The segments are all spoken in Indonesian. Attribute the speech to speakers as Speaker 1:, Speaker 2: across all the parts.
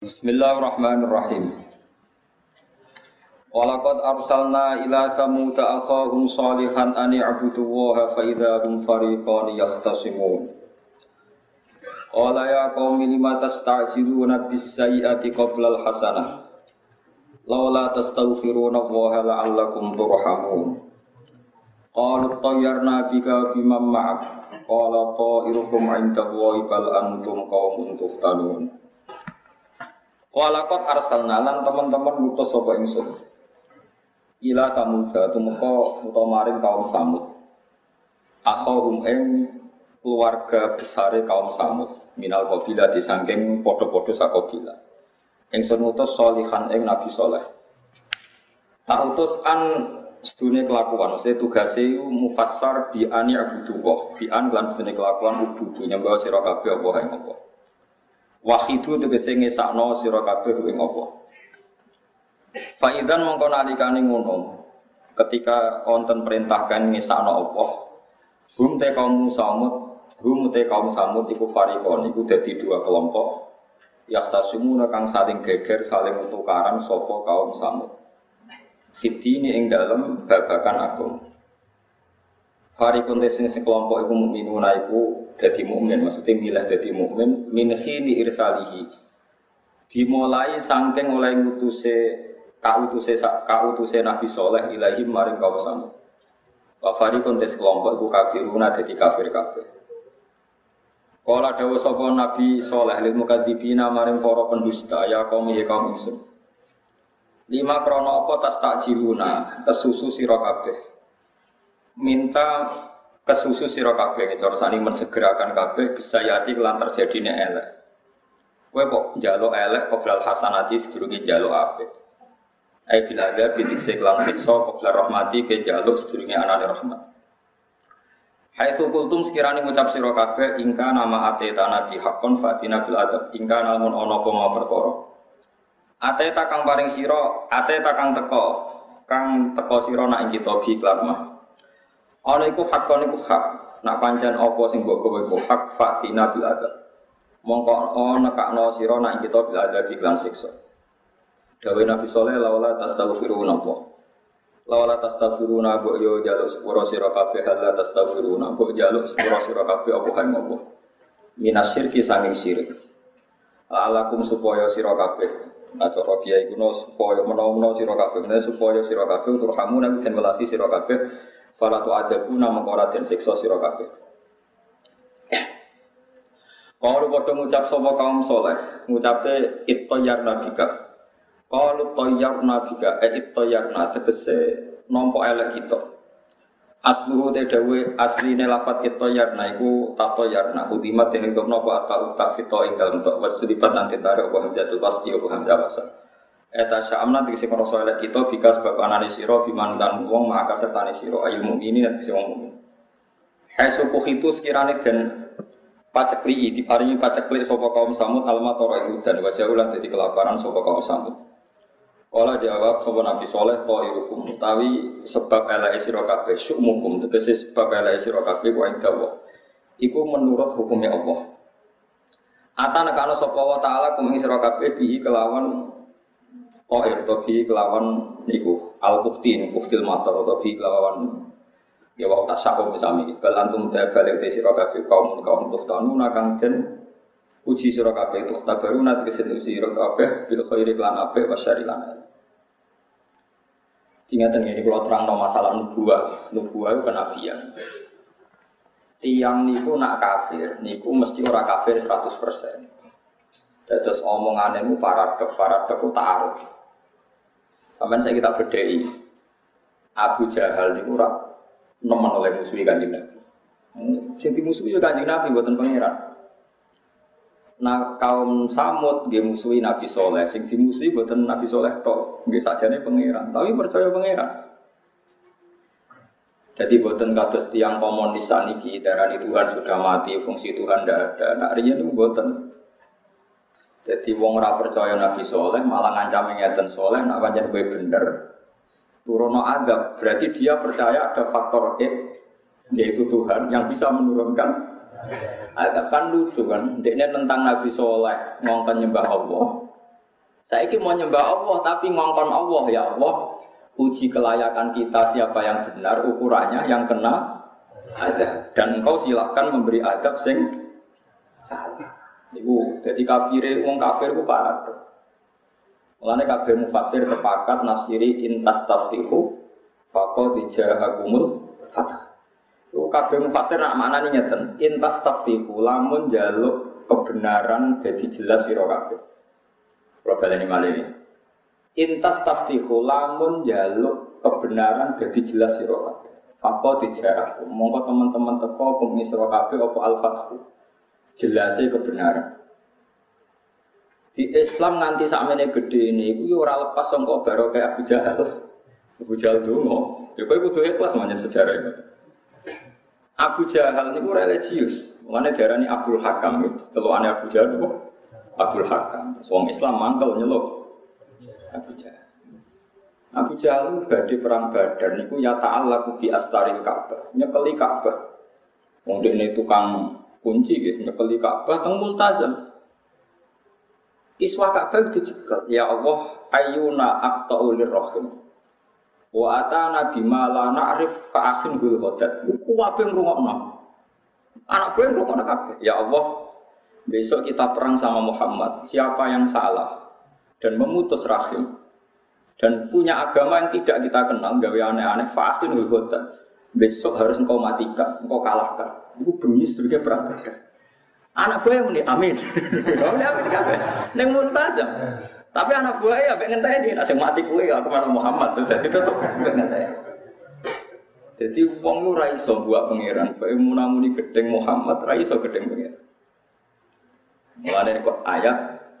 Speaker 1: Bismillahirrahmanirrahim. Walaqad arsalna ila thamud akhahum salihan an i'budu wa fa idza hum fariqan yahtasimun. Qala ya qaumi lima tasta'jiluna bis sayyi'ati qabla al hasanah. Laula tastaghfiruna wa la'allakum turhamun. Qalu tayyarna bika bimam ma'ak. Qala ta'irukum 'inda Allahi bal antum qaumun tuftanun. Walakot arsalna lan teman-teman ngutus sapa ingsun. Ila samuda tumeka utawa maring kaum samud. Akhahum ing keluarga besare kaum samud minal qabila disangking padha-padha sakabila. Ingsun ngutus solihan ing nabi soleh. Tak utus an sedune kelakuan, saya tugasnya mufassar bi ani abudullah, bi an lan kelakuan ubudu nyembah sira kabeh apa ing apa. Wahidu tegese ngesakno sira kabeh ing apa. Faidan mongko nalikane ngono. Ketika wonten perintah kan ngesakno apa, hum te kaum samud, hum te kaum samud iku farikon iku dadi dua kelompok. Yaktasimuna kang saling geger, saling tukaran sapa kaum samud. Fitini ing dalem babakan agung. Farikun sing sekelompok iku mukminuna iku dadi mukmin, maksudnya milih dadi mukmin min khini irsalihi. Dimulai sangking oleh ngutuse kautuse kautuse Nabi Soleh ilahi maring samud. Wa farikun sekelompok iku kafiruna dadi kafir kabeh. Kala dawa sapa Nabi Soleh lil mukadzibina maring para pendusta ya kaum ya kaum ingsun. Lima krono apa tas takjiluna kesusu sira kabeh minta kesusu siro kabeh cara sani mensegerakan kabeh bisa yati kelan terjadinya elek. Kowe kok jalo elek qoblal hasanati sedurunge jalo apik. Ai bila ada bidik seklan siksa qoblal rahmati ke jalo sedurunge anane rahmat. Hai sukultum sekiranya ngucap siro kabeh ingka nama ateta nabi hakon fatina bil adab ingka namun ono koma perkara. Ateta kang paring siro, ateta kang teko, kang teko siro nak ing kita bi klamah. Ana iku hak kon iku hak. Nak pancen apa sing mbok kowe iku hak fatina bil adab. Mongko ana kakno sira nak kita bil adab iklan siksa. Dawe Nabi Saleh lawala tastaghfiruna apa. Lawala tastaghfiruna mbok yo jaluk sepuro sira kabeh hal tastaghfiruna mbok jaluk sepuro sira kabeh apa hae apa. Minas syirki sanging syirik. Alakum supaya sira kabeh Nah, cara kiai kuno supaya menawa-menawa sira kabeh, supaya sira kabeh turhamu nabi dan welasi sira kabeh Fala tu ajabu nama kora dan siksa sira kabeh. Kalau padha ngucap sapa kaum soleh, ngucape ittoyar nabika. Kalau toyar nabika, eh ittoyar tegese nompo elek kita. Asluhu dawe asline lafat ittoyar iku tatoyar udimat yang itu nopo atau tak fito ing dalem tok wajib lipat nanti tarik apa hamzatul pasti apa hamzah. Eta syamna tegese ngrasa elek kita bika sebab anane sira biman dan wong maka sertane sira ayu mukminin dan tegese wong mukmin. Haisu itu sekirane dan pacekli diparingi pacekli sapa kaum samud alma toro iku dan wajah ulah dadi kelaparan sapa kaum samud. Kala jawab sapa Nabi Saleh irukum utawi sebab eleke sira kabeh syukmukum sebab eleke sira kabeh wa indawa. Iku menurut hukumnya Allah. Ata nekano sapa wa taala kum sira kabeh bihi kelawan Toir atau bi kelawan niku al bukti buktil motor atau bi kelawan ya wau tasakum misami bal antum ta balik te sira kabeh kaum kaum tuftanu nakang den uji sira kabeh tukhtabaruna tegese uji sira kabeh bil khairi lan apik wa syari lan Tingatan ini kalau terang no masalah nubuah, nubuah itu kenabian. Tiang niku nak kafir, niku mesti ora kafir 100%. Terus omongannya mu paradok, paradok itu taruh. Sampai saya kita bedai. Abu Jahal ini kurang nemen oleh musuhi kanjeng Nabi. Sing dimusuhi ya kanjeng Nabi buatan pangeran. Nah kaum Samud dia musuhi Nabi Soleh, sing dimusuhi buatan Nabi Soleh tok, saja nih pangeran, tapi percaya pangeran. Jadi buatan kados tiang komunis saniki darani Tuhan sudah mati, fungsi Tuhan tidak ada. Nah, ini buatan jadi wong ora percaya Nabi Soleh malah ngancam ngeten Soleh nak pancen kowe bener. Turono adab berarti dia percaya ada faktor E yaitu Tuhan yang bisa menurunkan adab kan lucu kan. Dia tentang Nabi Soleh ngongkon nyembah Allah. Saya ini mau nyembah Allah tapi ngongkon Allah ya Allah. Uji kelayakan kita siapa yang benar ukurannya yang kena ada dan engkau silahkan memberi adab sing salah. Ibu, jadi kafir, wong kafir itu parah. Mulane kabeh mufasir sepakat nafsiri intas taftihu faqad dijahakumul fatah. Itu kabeh mufasir nak maknane nyeten, intas taftihu lamun jaluk kebenaran jadi jelas sira kabeh. Kalau baleni malih ini. Intas taftihu lamun jaluk kebenaran jadi jelas sira kabeh. Faqad dijahakum. Monggo teman-teman teko pengisra kabeh apa al-fathu. Jelasnya kebenaran. Di Islam nanti sakmene gede ini, itu ora lepas songkok baru kayak Abu Jahal. Abu Jahal dulu, ya kau itu ikhlas semuanya sejarah itu. Abu Jahal ini religius, mengenai darah ini Abdul Hakam, aneh Abu Jahal itu Abdul Hakam. Wong Islam mantel nyeluk Abu Jahal. Abu Jahal itu badai perang Badar niku ya ta'ala bi astaril Ka'bah, nyekeli Ka'bah. Wong ini tukang kunci gitu, nyekeli Ka'bah teng multazam. Iswa Ka'bah dicekel. Ya Allah, ayuna aqta'u rahim. Wa atana bima la na'rif fa akhin bil ghadat. Ku wae ngrungokno. Anak gue ngrungokno kabeh. Ya Allah, besok kita perang sama Muhammad. Siapa yang salah dan memutus rahim dan punya agama yang tidak kita kenal, gawe aneh-aneh, fa akhin bil ghadat. Besok harus engkau matikan, engkau kalahkan. Itu bengi sebagai perang Badar. Anak buah yang muni amin. Amin amin kabeh. Ning muntazam. Tapi anak buah ya pengen ngenteni nek sing mati kuwe aku malah Muhammad. Dadi tetep ngenteni. Jadi wong ora iso buat pangeran, bae munamuni gedeng Muhammad ra iso gedeng pangeran. Mulane kok ayat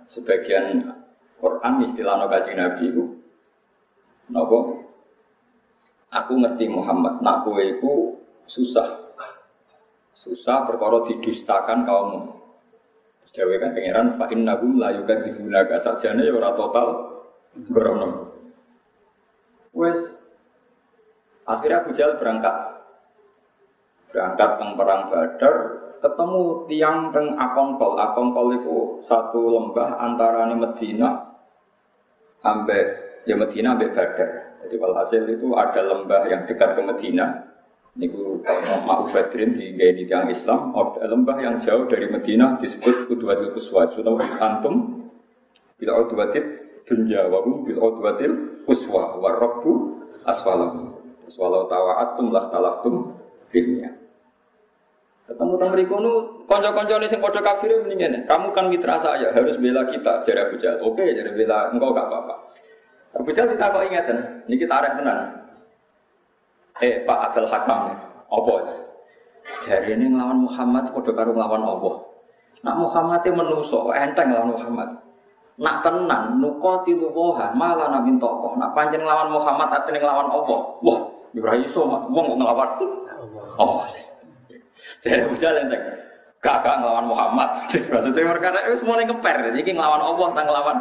Speaker 1: sebagian Quran istilahnya kajian Nabi itu Napa? Aku ngerti Muhammad, nak kowe iku susah. Susah perkara didustakan kaummu. Jawa kan pangeran fa innahum la yukadzibunaka sajane ya ora total grono. Wes. Akhirnya Abu Jahal berangkat. Berangkat teng perang Badar ketemu tiang teng Akongkol Akongkol itu satu lembah antara Medina ambek ya Medina ambek Badar jadi walhasil itu ada lembah yang dekat ke Medina Niku Ma'u Badrin di di tiang Islam, lembah yang jauh dari Medina disebut Udwatil Kuswa. Sudah antum bila Udwatil dunya wa hum bil Udwatil Kuswa wa Rabbu aswalam. Walau tawa'atum lah talaftum filmnya. Ketemu tang mriku nu kanca-kancane sing padha kafir mendingan. Kamu kan mitra saya, harus bela kita jare Abu. Oke, jadi bela engkau gak apa-apa. Abu Jahal kita kok ingatan, niki tarik tenan. Eh Pak Abdul Hakam. Apa? Jari ini ngelawan Muhammad kode karo ngelawan Allah. Nak Muhammad itu menuso enteng ngelawan Muhammad? Nak tenan nukoti luwoha malah nabi tokoh nak panjang ngelawan Muhammad atau ngelawan Allah. Wah Ibrahim iso wong ngelawan? Allah. Jadi jalan enteng. Gak gak ngelawan Muhammad. Maksudnya mereka itu semua ngeper jadi ngelawan Allah dan ngelawan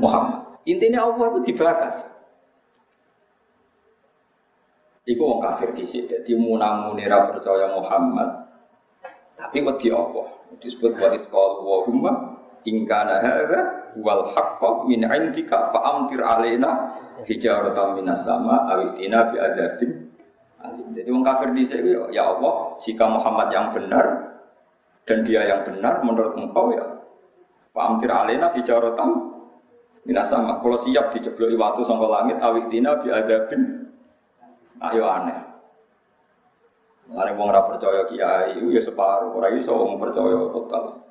Speaker 1: Muhammad intinya Allah itu dibakas Iku wong kafir dhisik. Dadi munamune ra percaya Muhammad. Tapi wedi Allah. Disebut wa isqal wa humma in kana hadza wal haqqu min indika fa amtir alaina minas sama awitina bi. Jadi wong kafir dhisik ya Allah, jika Muhammad yang benar dan dia yang benar menurut engkau ya fa amtir alaina minas sama. Kalau siap dijebloki watu sangka langit awitina bi adzabin ayo aneh. Mari wong ora percaya kiai, ya separuh, ora iso wong percaya total.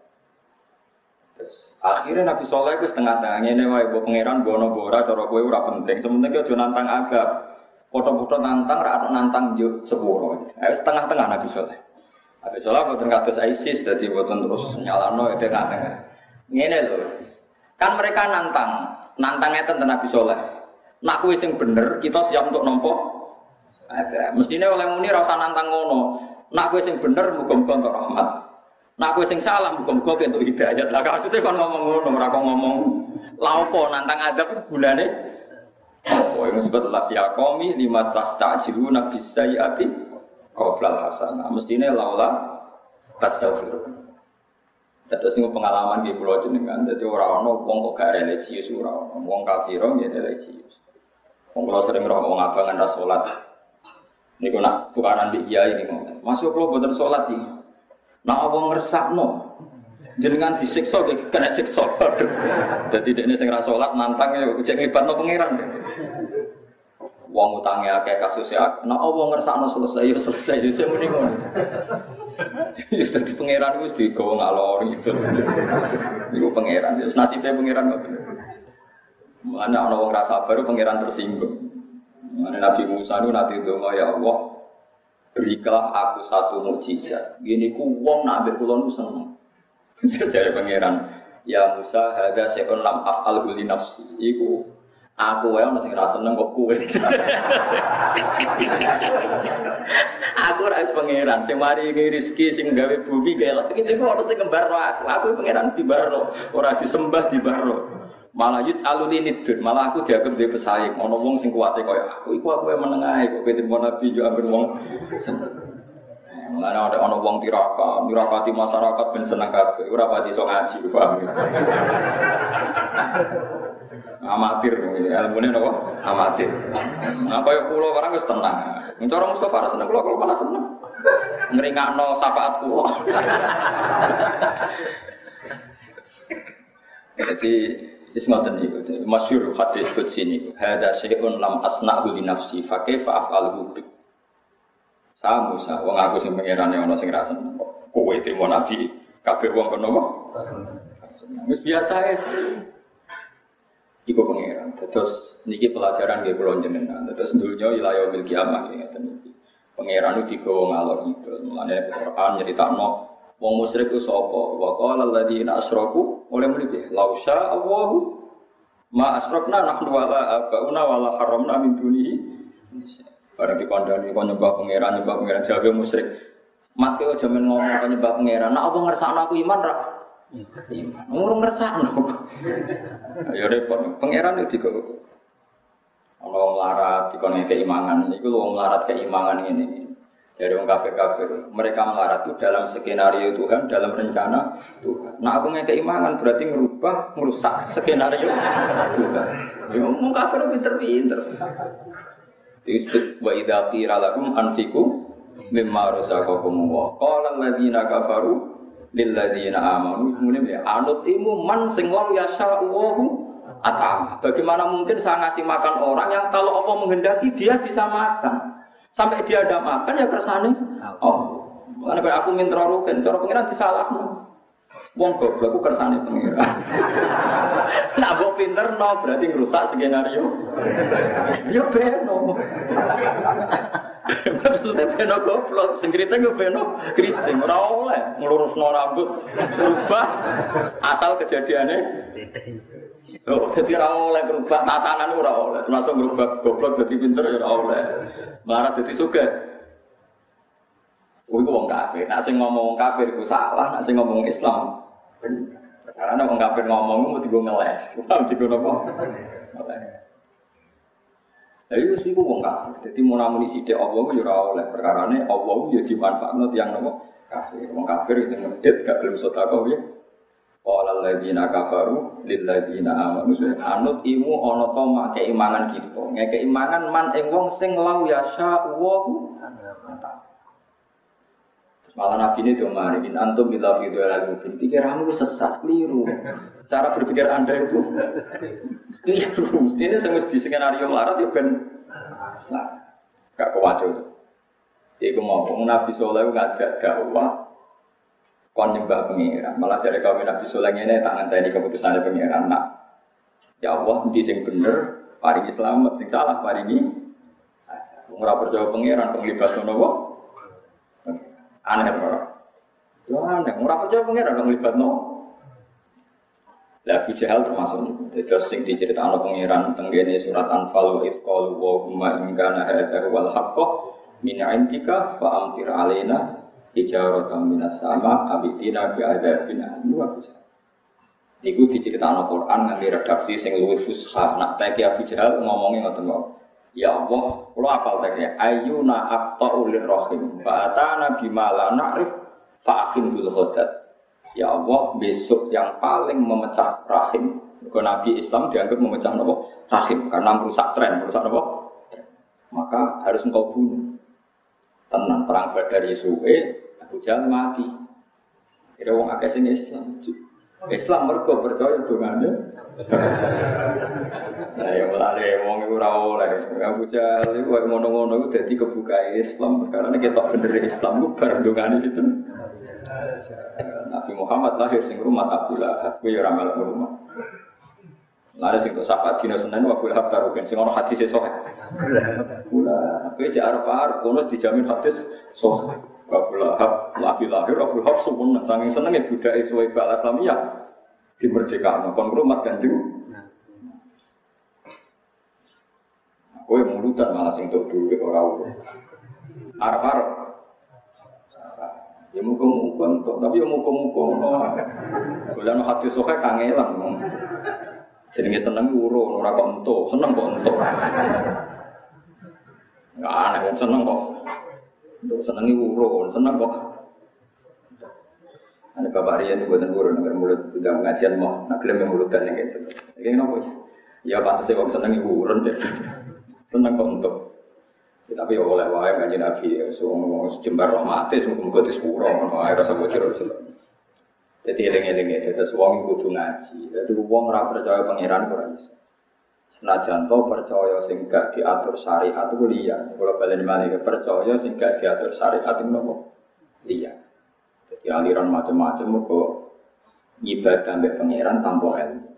Speaker 1: Terus akhirnya Nabi Soleh itu setengah tengah ini wae bu pangeran bono bora cara kue ora penting. Sementing kau nantang agak, foto-foto nantang, rata nantang juk sepuluh. Eh setengah tengah Nabi Soleh. Nabi Soleh buatan kados ISIS, jadi buatan terus nyalano itu tengah tengah. Ini loh, kan mereka nantang, nantangnya tentang Nabi Soleh. Nak kue sing bener, kita siap untuk nompo ada. Mestinya oleh muni rasa nantang ngono. Nak gue sing bener muga-muga untuk rahmat. Nak gue sing salah muga-muga untuk hidayat. Lah maksudnya kan ngomong ngono, kok ngomong laupo nantang adab bulane. Oh, yang disebut lah ya komi lima tas tajilu nabi sayyati qoblal hasanah. Mestinya laula astagfirullah. Terus ini pengalaman di pulau jenengan, jadi orang orang wong kok gak religius orang orang wong kafir ya religius. Wong kalau sering orang wong abangan ras sholat, ini nak tukaran di ini ngomong, masuk kalau buatan sholat ini, nak wong ngersak no, jenengan disiksa kena siksa. Jadi ini sing ras sholat nantang ya, jangan libat no pangeran. Wong kasus ya, nak wong ngersak no selesai ya selesai, jadi saya mending Jadi dadi pangeran wis digawa ngalor gitu. Iku pangeran. Wis nasibe pangeran kok. Mana ana wong rasa baru pangeran tersinggung. Mana Nabi Musa itu nanti donga ya Allah berikanlah aku satu mukjizat. Gini ku wong nak ambek kula nu seneng. Jadi pangeran, ya Musa hada sekon lam af'al li nafsi. Iku Aku wae ono sing ra seneng kok kowe. aku ora wis pangeran sing mari rezeki sing gawe bumi gawe lagi iki ono sing kembarno aku. Aku pangeran dibarno, ora disembah dibarno. Malah yut aluni nidun, malah aku dianggap dia pesaing. Ono wong sing kuwate koyo aku, iku aku yang menengah, kok terima nabi yo ambil wong. Mulane ada ono wong tiraka, mirakati masyarakat ben seneng kabeh, ora pati ngaji, paham amatir ini apa amatir. Nah kaya pulau orang harus tenang. Mencorong Mustafa seneng pulau kalau malah seneng. No syafaat pulau jadi Ismatan itu, masyur hadis kudsi ini. Hada syai'un lam asna'hu li nafsi, fakih fa'af'alhu bik. Sama Musa, wong aku sing pengiran yang ono sing rasa kowe terima nabi, kabeh wong. Wis biasa ya. Terus niki pelajaran gue pulau jenengan. Terus dulunya wilayah milki amah ya niki. Pangeran itu digawa ngalor itu. Mulane Quran nyeritakno wong musyrik ku sapa? Wa qala alladziina asyraku oleh muni piye? Lau Allahu ma asrakna nahnu wala abauna wala haramna min dunihi. Barang dikandani kok nyembah pangeran nyembah pangeran jabe musyrik. Mak yo jaman ngomong kok nyembah pangeran. Nah apa ngersakno aku iman ra? Ngurung ngersakno. Ya repot. Pangeran itu juga. Kalau di kono keimangan, itu lo melarat keimangan ini. Dari orang kafir-kafir, mereka melarat itu dalam skenario Tuhan, dalam rencana Tuhan. Nah aku nggak keimangan berarti merubah, merusak skenario Tuhan. Ya ngomong kafir pinter-pinter. Disebut wa idza qila lakum anfiqu mimma razaqakum wa qala alladziina kafaru lilladzina amanu kemudian ya anut imu man sing lam yasha'uhu atam. Bagaimana mungkin saya ngasih makan orang yang kalau Allah menghendaki dia bisa makan. Sampai dia ada makan ya kersane. Oh. Karena aku minta rugen, cara pengiran disalahno. Wong goblok aku kersane pengiran. nah, mbok pinter no berarti ngerusak skenario. Ya beno. Maksudnya beno goblok, sing kriting yo beno kriting, ora oleh nglurusno rambut, berubah asal kejadiannya. Oh, jadi ora oleh berubah tatanan ora oleh, termasuk berubah goblok jadi pinter ya ora oleh. Marah jadi suka. Oh, itu wong kafir. Nak sing ngomong kafir itu salah, nak sing ngomong Islam. Karena wong kafir ngomong mau tiga ngeles, mau tiga nopo. Lah itu sih wong kafir. Jadi mau namun isi dia Allah ya ora oleh perkara ini Allah ya dimanfaatkan tiang nopo kafir. Wong kafir sing ngedit gak gelem sedekah ya. Qala alladziina kafaru lil ladziina amanu anut imu ana to mak keimanan kita. Ngeke keimanan man ing sing lau yasha wa Malah Nabi ini tuh mari in antum bila video lagu pikiranmu sesat keliru. Cara berpikir anda itu keliru. Ini semua di skenario melarat ya ben nah, gak kewajo. Iku mau Nabi Soleh ngajak dakwah kon nyembah pengiran. Malah dari kaum Nabi Soleh ini tak ngenteni keputusannya pengiran. Nak ya Allah di sing bener paringi selamat, sing salah paringi. Ora percaya pengiran penglibat nopo Aneh ora. Yo aneh, ora percaya pangeran nang libatno. Lah Abu Jahal termasuk itu. Sing diceritakno pangeran tenggene surat Anfal wa ifqalu wa huma in kana hadza wal haqqo min indika fa amtir alaina hijaratan minas sama abitina bi adzabin alim Jahal. Iku diceritakno Quran nganti redaksi sing luwih fusha. Nak teki Abu Jahal ngomongin ngoten wae. Ya Allah, kalau apal teknya, ayuna akta ulir rohim, ba'atana bimala na'rif, fa'akin bil khodat. Ya Allah, besok yang paling memecah rahim. Kalau Nabi Islam dianggap memecah nopo rahim karena merusak tren, merusak nopo. Maka harus engkau bunuh. Tenang perang Badar Yesuwe, Abu Jahal mati. Kira wong akeh sing Islam. Islam mergo percaya dongane. Nah, ya mulane wong iku ora oleh. Abu Jahal iku koyo ngono-ngono iku dadi kebuka Islam karena kita bener Islam ku bar dongane situ. Nabi Muhammad lahir sing rumah Abu Lahab, kuwi ora melok rumah. Lare sing tok syafaat dina Senin Abu Lahab karo sing ono hadis sahih. Pula, kowe cek arep-arep kono dijamin hadis sahih. Abu Lahab lagi lahir Abu Lahab sumpun saking senenge budake suwe bal Islamiyah dimerdekakan kon rumah kanjeng. Kowe mulutan malah sing tok dulu ora ora. Arep-arep Ya muka-muka untuk, tapi ya muka-muka. Bulan hati sohe kangelan. Jadi seneng uro, ora kok entuk, seneng kok entuk. Enggak aneh, seneng kok. Untuk senengi uro, seneng kok. Ada bapak Rian itu buatan uro, nggak mulut tidak pengajian mau, nak klaim yang mulut dan gitu. Ini nopo? Ya pantas sih kok senengi uro, seneng kok untuk. Ya, tapi ya oleh wae kanjeng Nabi ya ngomong jembar rahmatis muga-muga disepuro ngono rasa bocor aja. Jadi eling-eling itu terus wong ngaji. Jadi wong ora percaya pangeran ora. Senajan to percaya sing gak diatur syariat itu liya. Kalau balen malih percaya sing gak diatur syariat itu nopo? Liya. Jadi aliran macam-macam mergo ibadah mbek pangeran tanpa ilmu.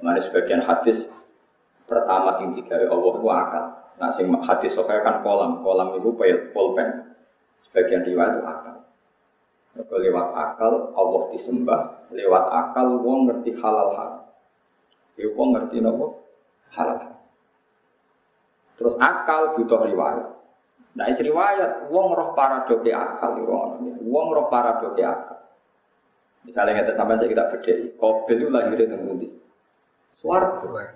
Speaker 1: Sebagian hadis pertama sing digawe Allah itu akal. Nah, sing hadis sokai kan kolam, kolam itu pulpen. Sebagian riwayat itu akal. Kalau lewat akal, Allah disembah. Lewat akal, wong ngerti halal haram. Ya, ngerti nopo halal. Terus akal butuh riwayat. Nah, isi riwayat, wong roh paradoke akal, wong, wong roh paradoke akal. Misalnya kita sampai saya kita beda, Kobil itu lahirnya di Mundi. Suarga.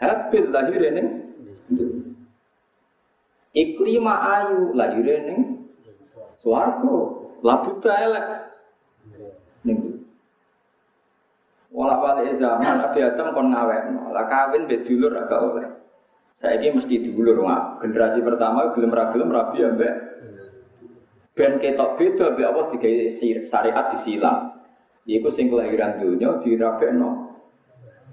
Speaker 1: Habil lahirnya nih Iklima ayu lahir ning swarga, labuta elek ning Wala balik zaman Nabi Adam kon ngawekno. Lah kawin mbek dulur agak oleh. Saiki mesti dulur mak. Generasi pertama gelem ra gelem rabi ambek ben ketok beda mbek apa digawe syariat disilang. Iku sing kelahiran dunya dirabekno.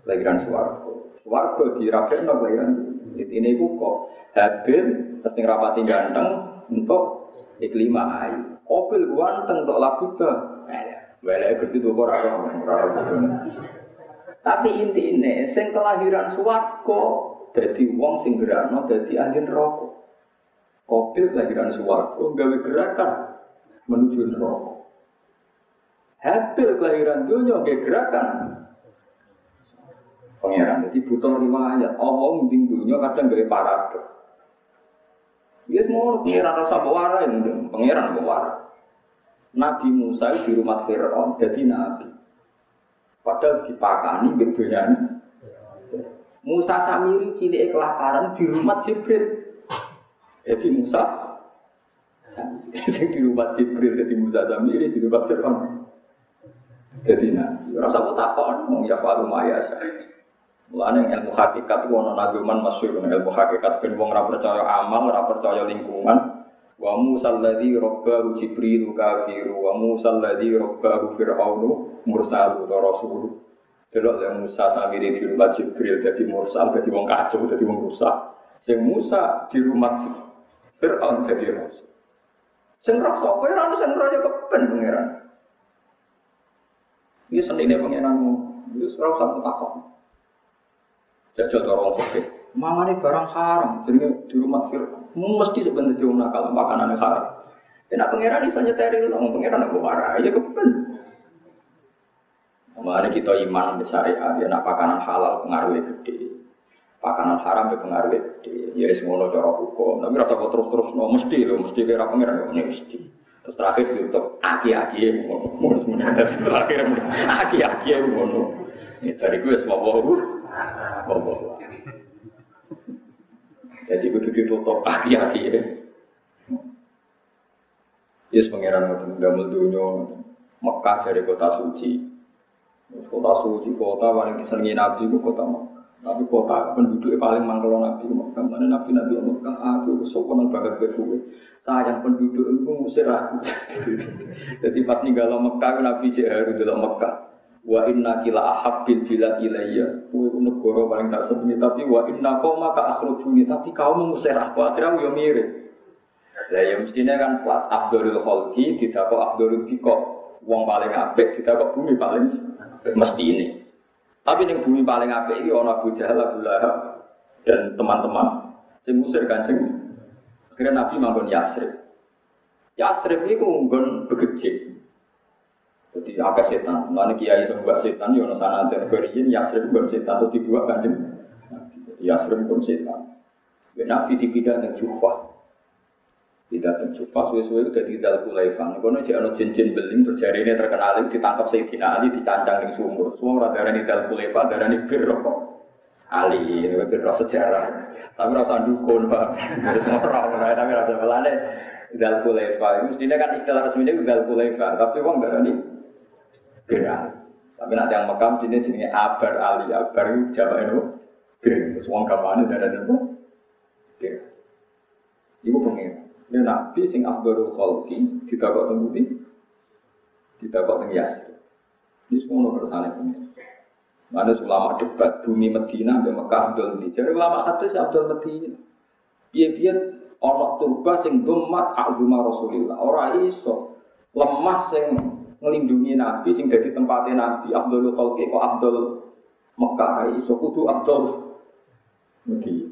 Speaker 1: Kelahiran swarga. Swarga dirabekno kelahiran dunya. Ini iku kok Habil terus rapati ganteng untuk iklima ayu. Opil ganteng untuk labuta. Welek gede tuh orang Tapi inti ini, sing kelahiran suwargo, jadi wong sing gerano, jadi ahli neraka. Kopil kelahiran suwargo, gawe gerakan menuju neraka. Habil kelahiran dunia, gawe gerakan pangeran. Jadi butuh lima ayat. Allah mending dunia kadang gawe paradok. Ya semua pangeran rasa bawara yang pangeran. Nabi Musa di rumah Fir'aun jadi nabi. Padahal dipakani bedanya. Musa Samiri cilik kelaparan di rumah Jibril. Jadi Musa Samiri di rumah Jibril jadi Musa Samiri di rumah Fir'aun. Jadi nabi. Rasa aku takon, mau ya falu mayasa. Mulane ilmu hakikat ana nabi man masyhur ilmu hakikat ben wong ora percaya amal, ora percaya lingkungan, Wa Musa alladhi rabbahu Jibril kafiru wa Musa alladhi rabbahu Fir'aunu mursalu wa rasulu. Delok yang Musa samire di rumah Jibril jadi mursal jadi wong kacau jadi wong rusak. Sing Musa di rumah Fir'aun jadi rasul. Sing roh sapa ora ono sing roh ya kepen pangeran. Iki senine pangeranmu. Wis ora usah takok. Jajal orang fikih. Mama ini barang haram, jadi di rumah Fir'aun mesti sebenarnya dia nakal makanan yang haram. Nak pangeran bisa nyeteri lah, pangeran aku marah ya kepen. Kemarin kita iman syariat, ya nak pakanan halal pengaruhnya gede, pakanan haram ya pengaruhnya gede. Ya semua cara hukum, tapi rasa kok terus terus no mesti loh, mesti kira pangeran ya mesti. Terus terakhir untuk aki-aki ya mau terus terakhir aki-aki ya mau. Ini dari gue semua bawa, bawa. Jadi kudu ditutup aki-aki ya. Yes pangeran ngoten damel dunya Mekah dari kota suci. Kota suci, kota paling disenangi Nabi itu kota Mekah. Tapi kota penduduknya paling mangkal Nabi Mekah. Mana Nabi Nabi Mekah, aku sopan banget gue Sayang penduduk itu ngusir aku. Jadi pas ninggal Mekah, Nabi cek harus dalam Mekah. Wa inna kila ahabbil bila ilayya. Kue negara paling tak sebenarnya. Tapi wa inna kau maka akhrujuni. Tapi kau mengusir aku. Akhirnya ya mirip. Lah ya mestinya kan kelas Abdul Khalqi tidak kok Abdul Biko Wong paling apik kita kok bumi paling mesti ini. Tapi yang bumi paling apik ini orang Abu Jahal, Abu Lahab dan teman-teman. Sing musir kancing. Akhirnya Nabi manggon Yasrib. Yasrib ini ngunggon begejik. Jadi agak setan. Mana kiai semua setan, ya sana terberiin Yasrib bukan setan atau dibuat kancing. Yasrib pun setan. Nabi dipindah dan Jufah. Tidak tentu. Pas suwe-suwe udah di dalam kulaifan. Kono cek ono cincin beling terjadi ini terkenal ditangkap Sayyidina Ali dicancang di sumur. Semua orang darah di dalam kulaifan darah kok. Ali ini bir sejarah. Tapi rasa dukun pak. Semua orang tapi rasa melane di dalam kulaifan. Mestinya kan istilah resminya dalam kulaifan. Tapi uang gak ini gerak. Tapi nanti yang makam sini jenisnya Abar Ali Abar Jawa itu gerak. Semua kapan itu gerak. Ibu pengen. Ini Nabi sing Abdul Khalqi kita kok temu di kita kok Yasir. Ini semua kersane pengen. Mana ulama debat bumi Medina sampai Mekah Abdul di. Jadi ulama hadis Abdul Medina. Biar-biar orang turba sing domat agama Rasulullah. Orang iso lemah sing ngelindungi Nabi sing jadi tempatnya Nabi Abdul Khalqi kok Abdul Mekah iso kudu Abdul Medina.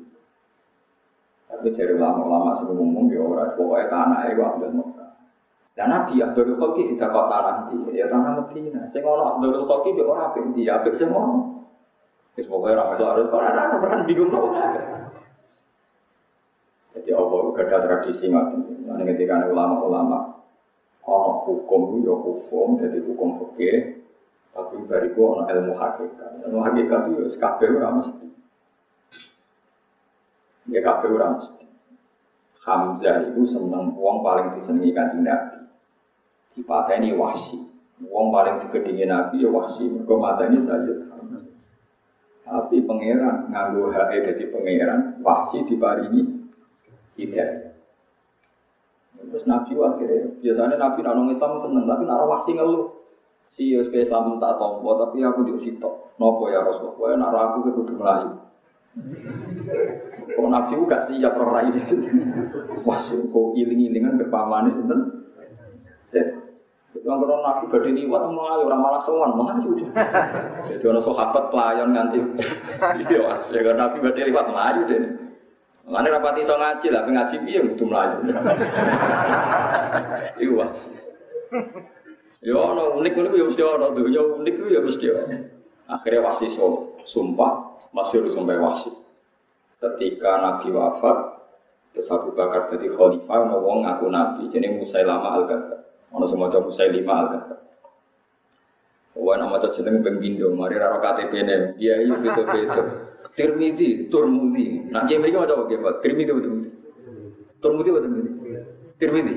Speaker 1: Tapi dari ulama-ulama sing ngomong ya ora pokoknya tanah itu ambil Mekah. Dan Nabi Abdul Khalqi tidak kok tanah di ya tanah Medina. Sing ono Abdul Khalqi ya ora apik di apik sing ono. Wis pokoke ora metu harus ora ora pernah bingung nopo. Jadi apa ada tradisi ngoten. Nah ketika ulama-ulama ono hukum ya hukum jadi hukum fikih tapi bariku ono ilmu hakikat. Ilmu hakikat itu ya kabeh ora mesti. Ya kabeh ora mesti. Hamzah itu seneng wong paling disenengi kanjeng Nabi. Dipateni wahsi. Wong paling digedingi Nabi ya wahsi. Mateni Sayyid Hamzah. Tapi pangeran nganggo hae dadi pangeran, wahsi diparingi hidayah. Terus Nabi akhirnya, biasanya Nabi nak nong Islam seneng, tapi nak wahsi ngeluh. Si Yusuf Islam tak tompo, tapi aku juga sitok. Nopo ya Rasulullah, nak aku ke kudu melayu. Oh nabi gak siap roh rai Wah, kok iling-ilingan ke pamane sinten. Itu kalau nabi badhe liwat melayu ora malah sowan melayu. Jadi ono sahabat pelayan nganti iya ya kan nabi badhe liwat melayu deh. Mane rapati iso ngaji lah, ngaji piye kudu melayu. Iya was. Ya ono unik-unik ya mesti ono, dunya unik ya mesti ono. Akhirnya wasi sumpah, masih sampai wasi. Ketika Nabi wafat, terus Abu Bakar jadi khalifah, ono wong ngaku Nabi, jadi Musailama al-Kadzab. Ono semua coba Musailima al-Kadzab. Wah nama tuh jeneng pembindo, mari raro KTP nih, iya iya betul betul. Tirmidhi, Turmudi. Nah dia mereka coba apa? Tirmidhi betul betul. Turmudi betul betul. Tirmidhi.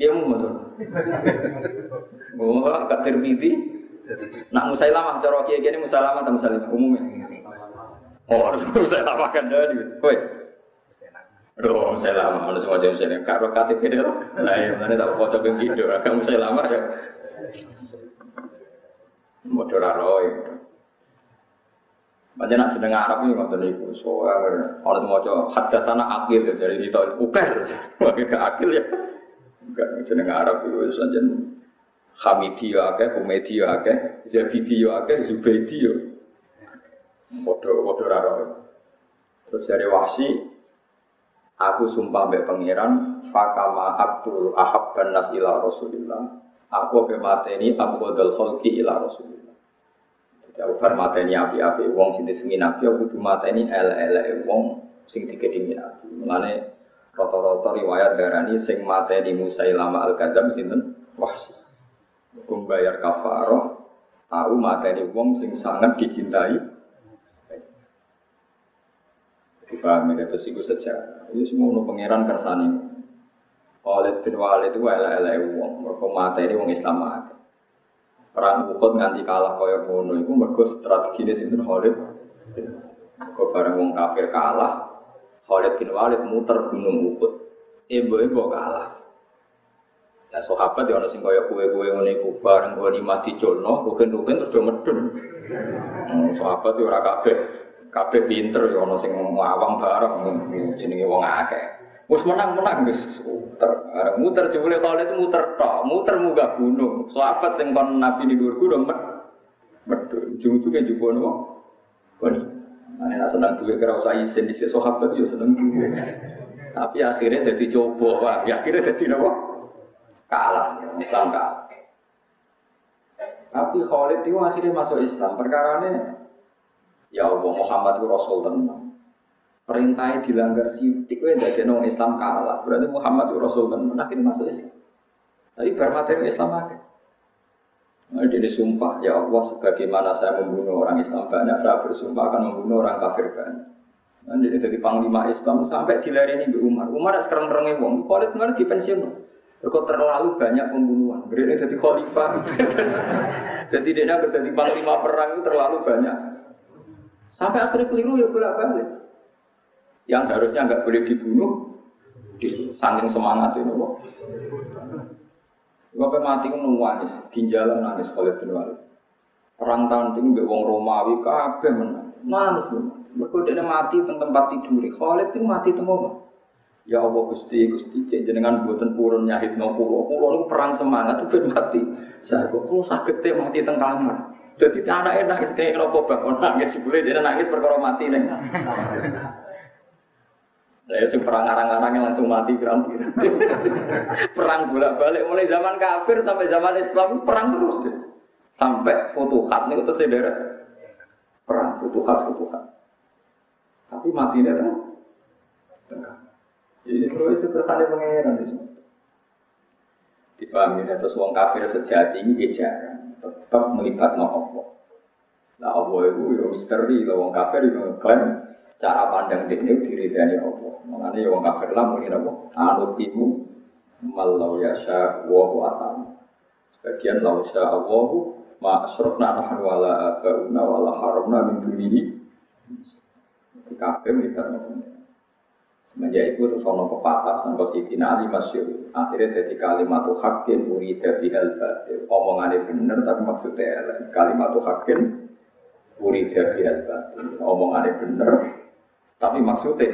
Speaker 1: Dia mau betul. Oh, kat Tirmidhi. Nak Musailamah cara kiai kiai Musailamah atau Musailamah umumnya. Oh, Musailamah kan dari. Woi. Aduh, saya lama, kalau semua jam saya karo KTP deh. Nah, yang mana tak foto gitu, kamu saya lama ya. Modal roy. Macam nak sedang Arab ini ngotot niku. Soalnya kalau semua coba hadas sana akil ya, jadi itu ukar, wakil ke akil ya. Enggak sedang Arab itu saja. Hamidi ya akeh, Humedi ya akeh, Zabidi ya akeh, Zubaidi ya. Modal roy. Terus dari wasi, Aku sumpah mbek pangeran fakama abdul ahabban nas ila Rasulillah. Aku be mateni abdul khalqi ila Rasulillah. Jadi aku bar mateni api-api wong sing disengi nabi aku kudu mateni ele-ele wong sing dikedimi nabi. Rata-rata riwayat darani sing mateni Musailama al-Kadzab sinten? Wahsi. Hukum bayar kafaroh tahu mateni wong sing sangat dicintai Dipahami kata siku sejarah. Itu semua no pangeran kersane. Khalid bin Walid itu elek-elek wong, mergo materi wong Islam akeh. Perang Uhud nganti kalah kaya ngono iku mergo strategine sinten Khalid. Mergo bareng wong kafir kalah, Khalid bin Walid muter gunung Uhud. Ibu-ibu kalah. Nah, sahabat ya ono sing kaya kue-kue ngene iku goni mati culno, rugen-rugen terus do medun. Hmm, sahabat ya ora kabeh pinter ya ono sing ngawang bareng jenenge wong akeh. Wes menang-menang wis muter. Muter jebule Khalid muter tok, muter munggah gunung. Sahabat sing kon Nabi di dhuwur gunung met medun. Ujung-ujunge jubo nopo? Koni. Nah, nek seneng duwe kira usah isin di sahabat yo seneng duwe. Tapi akhirnya jadi coba, wah. Ya, akhirnya jadi nopo? Kalah, Islam kalah. Tapi Khalid itu akhirnya masuk Islam. Perkara ini, ya Allah Muhammad itu Rasul tenang perintahnya dilanggar sidik, kowe dari nong Islam kalah. Berarti Muhammad Rasul kan akhirnya masuk Islam. Tapi bermateri Islam aja. Nah, dia sumpah, ya Allah, sebagaimana saya membunuh orang Islam banyak, saya bersumpah akan membunuh orang kafir banyak. Nah, jadi panglima Islam sampai dilariani di Umar. Umar sekarang terangnya wong, Khalid kemarin di pensiun. Kok terlalu banyak pembunuhan. Beri jadi khalifah. jadi dia jadi panglima perang itu terlalu banyak. Sampai akhirnya keliru ya bolak balik yang harusnya nggak boleh dibunuh di saking semangat itu kok. Bapak mati nangis, ginjalan nangis kalau bin Walid. Perang tanding mbek wong Romawi kabeh menang. Nangis menang. Mergo mati teng tempat tidur. Khalid itu mati teng Ya Allah Gusti Gusti cek jenengan buatan purun nyahid no pulau pulau itu perang semangat itu ben mati. Saya kok pulau sakit mati teng kamar. Jadi anaknya nangis kayak kenapa bakal nangis boleh dia nangis perkara mati nih. Nah, ya, perang arang-arangnya langsung mati berarti. perang bolak-balik mulai zaman kafir sampai zaman Islam perang terus deh. Sampai futuhat nih itu saudara. Perang futuhat futuhat. Tapi mati tengah. Jadi terus itu kesannya pengeran di sini. Dipahami terus wong kafir sejati ini jarang tetap melibat no Allah. Nah Allah itu ya misteri, wong kafir itu ngeklaim cara pandang dia diri dari Allah. Mengenai yang kafir lah mungkin apa? Anut ibu malau yasha wa atam. Sebagian lau sya Allah ma asrofna nahnu wala abauna wala haramna min dunihi. Kafir kita Semenjak itu terus ono pepatah sampai Siti Ali masyur akhirnya jadi kalimat hakin dari hal batil omongannya bener tapi maksudnya kalimat hakin uri dari hal batil omongannya bener tapi maksudnya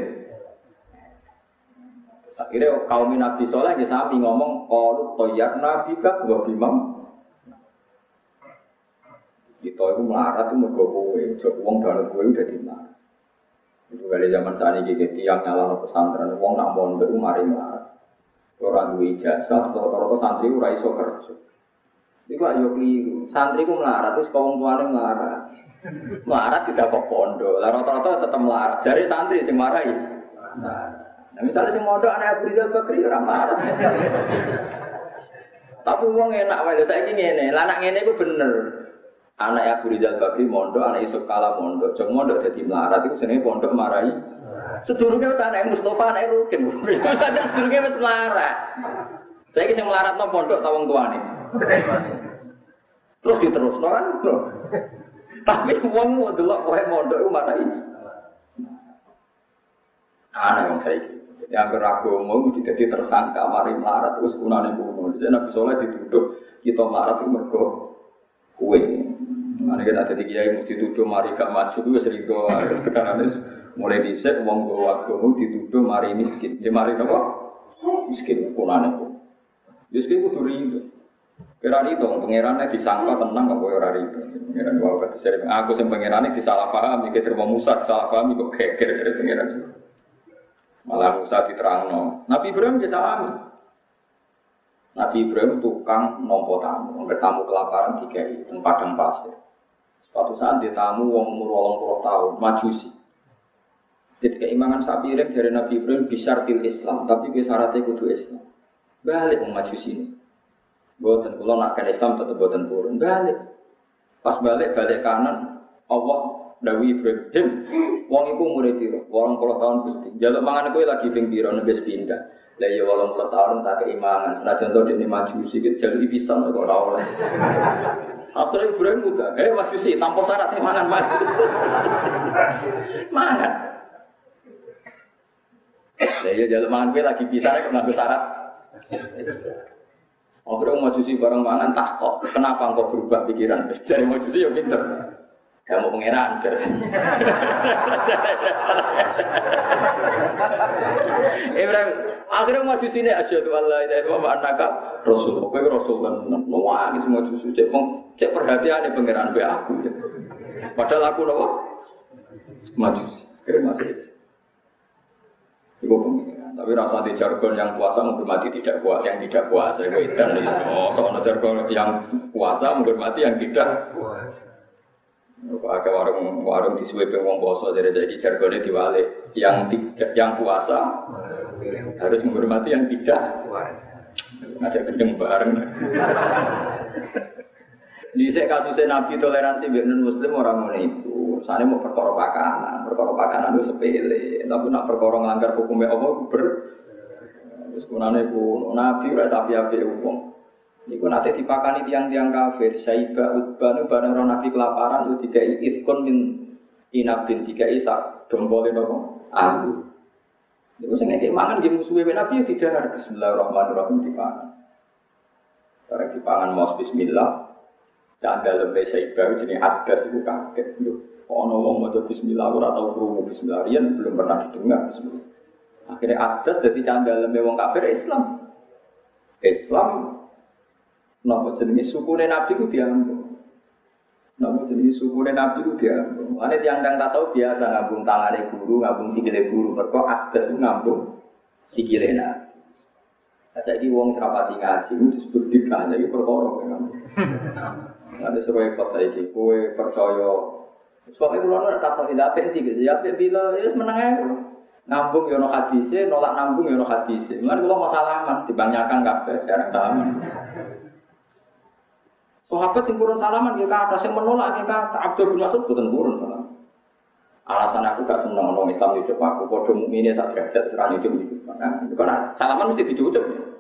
Speaker 1: akhirnya kaum Nabi Soleh ya sami ngomong kalau toyak Nabi kan gua bimam kita itu melarat itu mergo kowe, uang dalam kowe udah di mana. Itu kali zaman saat ini gitu, yang nyala pesantren, uang nak mondok mari melarat. Orang dua ijazah, rata-rata santri itu raiso kerja. Itu ayo keliru, santri itu melarat, terus kaum tuanya melarat. Melarat tidak kok pondok. Lah rata-rata tetap melarat. Jadi santri sing marahi. Nah, misalnya sing mondok anak Abu Rizal Bakri ora melarat. Tapi uang enak wae saya ini ngene. Lah anak ngene bener. Anak Abu Rizal Bakri mondok, anak Yusuf Kala mondok. Jeng mondok dadi melarat iku jenenge pondok marahi. Sedurunge wis anak Mustofa anak Rukin. Sedurunge wis melarat. Saya kisah melarat no pondok tawang tuane. Terus diterus kan? Tapi uang mau delok kowe mondok mana ini? Aneh yang saya yang beragu mau jadi tersangka mari melarat terus kunane kuno. Jadi Nabi Soleh dituduh kita melarat itu mergo kue. Mana kita ada kiai mesti tuduh mari gak maju itu sering doa. Sekarang mulai bisa uang bawa agama dituduh mari miskin. Ya mari apa? Miskin kunane itu. Miskin itu ribu. Kira itu pangerannya disangka tenang kok kowe ora ribu. Pangeran wae kata sering aku sing pangerane disalah paham iki terima Musa salah paham kok geger dari pangeran. Malah Musa diterangno. Nabi Ibrahim bisa sami. Nabi Ibrahim tukang nompo tamu, nggak tamu kelaparan tiga di tempat yang pasir. Suatu saat dia tamu wong umur puluh tahun, majusi. Jadi keimangan sapi iring dari Nabi Ibrahim bisa til Islam, tapi gue syaratnya kudu Islam. Balik majusi ini. Buatan kalau nak Islam tetap buatan turun balik. Pas balik balik kanan Allah Dawi Ibrahim, wong iku umure piro? Wong puluh tahun gusti. Jaluk mangan kowe lagi ping piro nebes pindah. Lah ya puluh tahun tak keimangan, senajan to dene maju sikit jalur pisan kok ora oleh. Akhirnya Ibrahim muda, eh maju sih tanpa syarat mangan mangan. mangan. Lah ya jalur mangan gue lagi bisa kok ngambil. Akhirnya maju sih bareng mangan tak kok. Kenapa engkau berubah pikiran? Jadi maju sih ya pinter. Kamu pangeran Ibrahim akhirnya maju sini asyhadu alla ilaha illallah wa annaka rasul. Kowe rasul kan nuwangi semua susu cek cek perhatian pangeran be aku. Padahal aku nopo maju. Kira masih Ibu pengiran. Tapi rasa di jargon yang puasa menghormati tidak puasa, yang tidak puasa itu itu. Oh, soalnya jargon yang puasa menghormati yang tidak puasa. Ada warung warung di suwe wong poso dari jadi jargonnya diwalik. Yang tidak yang puasa harus menghormati yang tidak puasa. Ngajak gendeng bareng. Di saya kasusnya Nabi toleransi non Muslim orang mau itu. Sana mau perkara pakanan, perkara pakanan itu sepele. Tapi nak perkara ngelanggar hukumnya Allah ber. Terus kunane pun Nabi rasa api-api hukum. Iku nanti dipakani tiang-tiang kafir, Saiba Utbah nu bareng orang Nabi kelaparan itu tiga ifkon min tiga isa dombolin nopo aku. Iku sing ngekek mangan nggih musuhe Nabi ya tidak Bismillahirrahmanirrahim dipangan. Bareng dipangan mos bismillah. Dan dalam bahasa Ibrahim jenis adas itu kaget. Ono wong maca bismillah ora tau krungu bismillah riyen belum pernah didengar bismillah. Akhirnya adas dadi candaleme wong kafir Islam. Islam Napa jenenge sukune Nabi ku diambung. Napa jenenge sukune Nabi ku diambung. Ane tiang-tiang tasawuf biasa ngambung tangane guru, ngambung sikile guru. Mergo adas ku ngambung sikile Nabi. Nah, saya ini uang serapati ngaji, itu disebut bid'ah, jadi perkara. Ada sesuai repot saya ini, kue percaya. Sebab itu lalu tak tahu tidak apa gitu, ya bila ya menang aja Nambung yono ya hadise, nolak nambung yono ya hadise. Mulai kalau masalah man, dibanyakan kabeh jarang salaman. Sahabat sing kurun salaman ya kata, sing menolak ya kata. Abdul bin Mas'ud boten kurun salaman. Alasan aku gak seneng orang Islam nyucup aku, kode mukmine sak derajat ora nyucup. Nah, karena salaman mesti dicucup ya.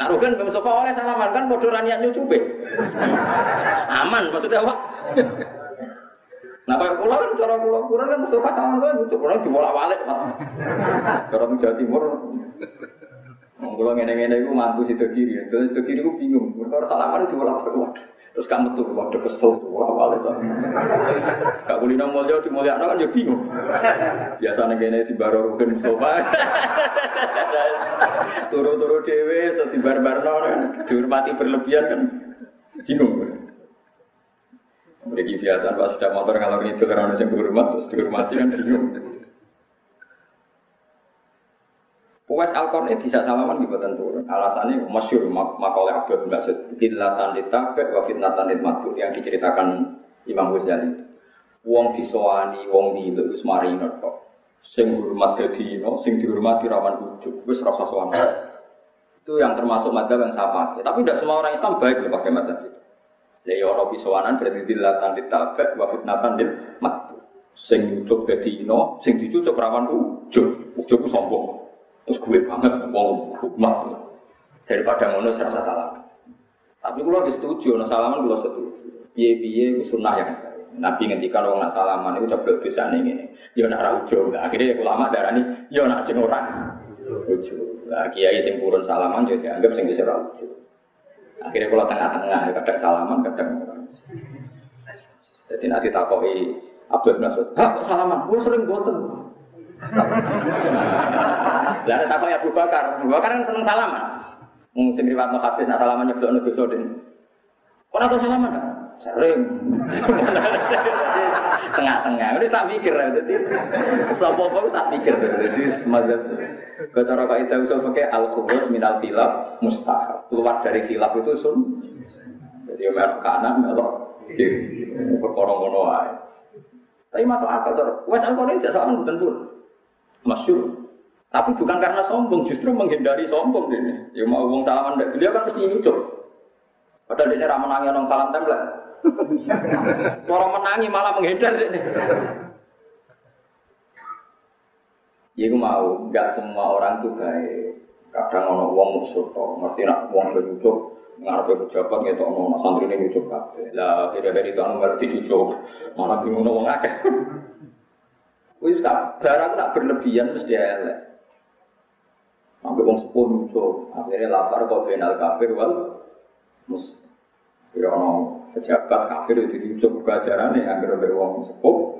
Speaker 1: Nah, Mbak Mustafa oleh salaman kan ra niat nyucupe. Aman maksudnya apa? Nah, kayak pulau kan cara pulau kurang kan Mustafa salaman kan nyucup, orang dibolak-balik. Cara Jawa Timur Mengkulo ngene-ngene iku mantu situ kiri, terus situ kiri ku bingung. Mereka salaman malah waduh. Terus kamu tuh waduh kesel tuh, wah wale tuh. Kak kulino mulya di mulya kan ya bingung. Biasanya ngene di baro rugen sofa. Turu-turu dewe, so di bar-barno kan dihormati berlebihan kan bingung. Jadi biasa pas sudah motor kalau itu karena orang yang berhormat terus dihormati kan bingung. Uwais al ini bisa salaman di buatan turun. Alasannya masyur mak oleh Abdul Mas'ud. Fitnatan ditabek wa fitnatan ditmatu yang diceritakan Imam Ghazali. Wong disowani, wong di itu wis marino kok. Sing hormat dadi no, sing dihormati rawan ujuk. Wis rasa sowan. Itu yang termasuk madzhab yang pakai. Tapi tidak semua orang Islam baik loh pakai madzhab itu. Ya ya ono bisowanan berarti dilatan ditabek wa fitnatan ditmatu. Sing ujuk dadi no, sing dicucuk rawan ujuk. Ujuk sombong. Terus gue banget mau hukmah. Daripada ngono saya rasa salah. Tapi kalau lebih setuju, no salaman kalau setuju. Biye biye sunnah yang Nabi ngendikan orang nak salaman itu coba bisa nih ini. Yo nak raujo. Nah, akhirnya ulama darah ini, yo nak sing orang. Nah, kiai sing purun salaman jadi anggap sing bisa raujo. Akhirnya kalau tengah-tengah, kadang salaman, kadang. Jadi nanti takoi Abdul ah salaman, gue sering boten. Lah ada takut Abu Bakar. Abu Bakar kan seneng salaman. Mungkin riwayat hadis nak salaman nyeblok dosa den. Ora tau salaman kan? Sering. Tengah-tengah. Ini tak mikir ya. Jadi sapa apa tak mikir. Jadi semacam Kata kaidah usul pakai al khubus minal khilaf mustahab. Keluar dari khilaf itu sun. Jadi melok kanan, melok kiri. Perkara ngono. Tapi masuk akal tuh. Wes alkohol jasa kan betul masyur. Tapi bukan karena sombong, justru menghindari sombong ini. Ya mau uang salaman dari beliau kan mesti nyucuk. Padahal ini ramah nangis orang salam tembak. Orang menangi malah menghindar ini. Ya gue mau, nggak semua orang tuh baik. Kadang ono wong musuh ngerti nak wong nyucuk ngarepe pejabat ngetok ono santri ini nyucuk kabeh. Lah akhir-akhir itu anu ngerti nyucuk, malah bingung wong akeh. Wis kak, barang nak berlebihan mesti elek. Sampai wong sepuh nyucuk, akhirnya lafar kok benal kafir wal mus. Kira ono pejabat kafir itu nyucuk keajarannya, agar wong sepuh.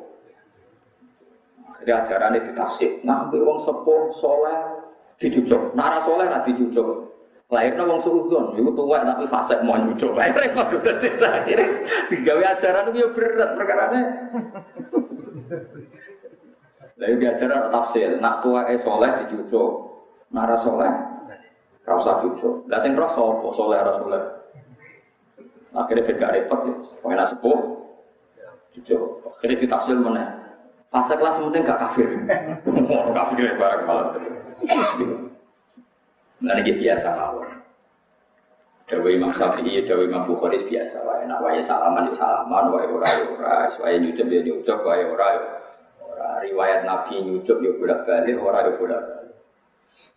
Speaker 1: Jadi ajarannya ditafsir. Nah, wong sepuh soleh dicucuk. Nara soleh nak dicucuk. Lahirnya wong suudon, itu tua tapi fase mau nyucuk. Repot sudah akhirnya digawe ajaran itu ya berat perkaranya. Lalu di ajaran tafsir, nak tua eh soleh dicucuk, nara soleh rasa cucuk. Lah sing roh sapa soleh rasa soleh. Akhirnya beda repot ya, pengen sepuh cucuk. Akhirnya ditafsir mana? Fase kelas penting gak kafir. Mau kafir ya barang malah. Nah ini biasa mawon. Dewi Imam Syafi'i, Dewi Imam Bukhari biasa wae. Nak wae salaman ya salaman, wae ora ya ora, wae nyucup ya nyucup, wae ora ya ora. Riwayat Nabi nyucup ya bolak balik, ora ya bolak balik.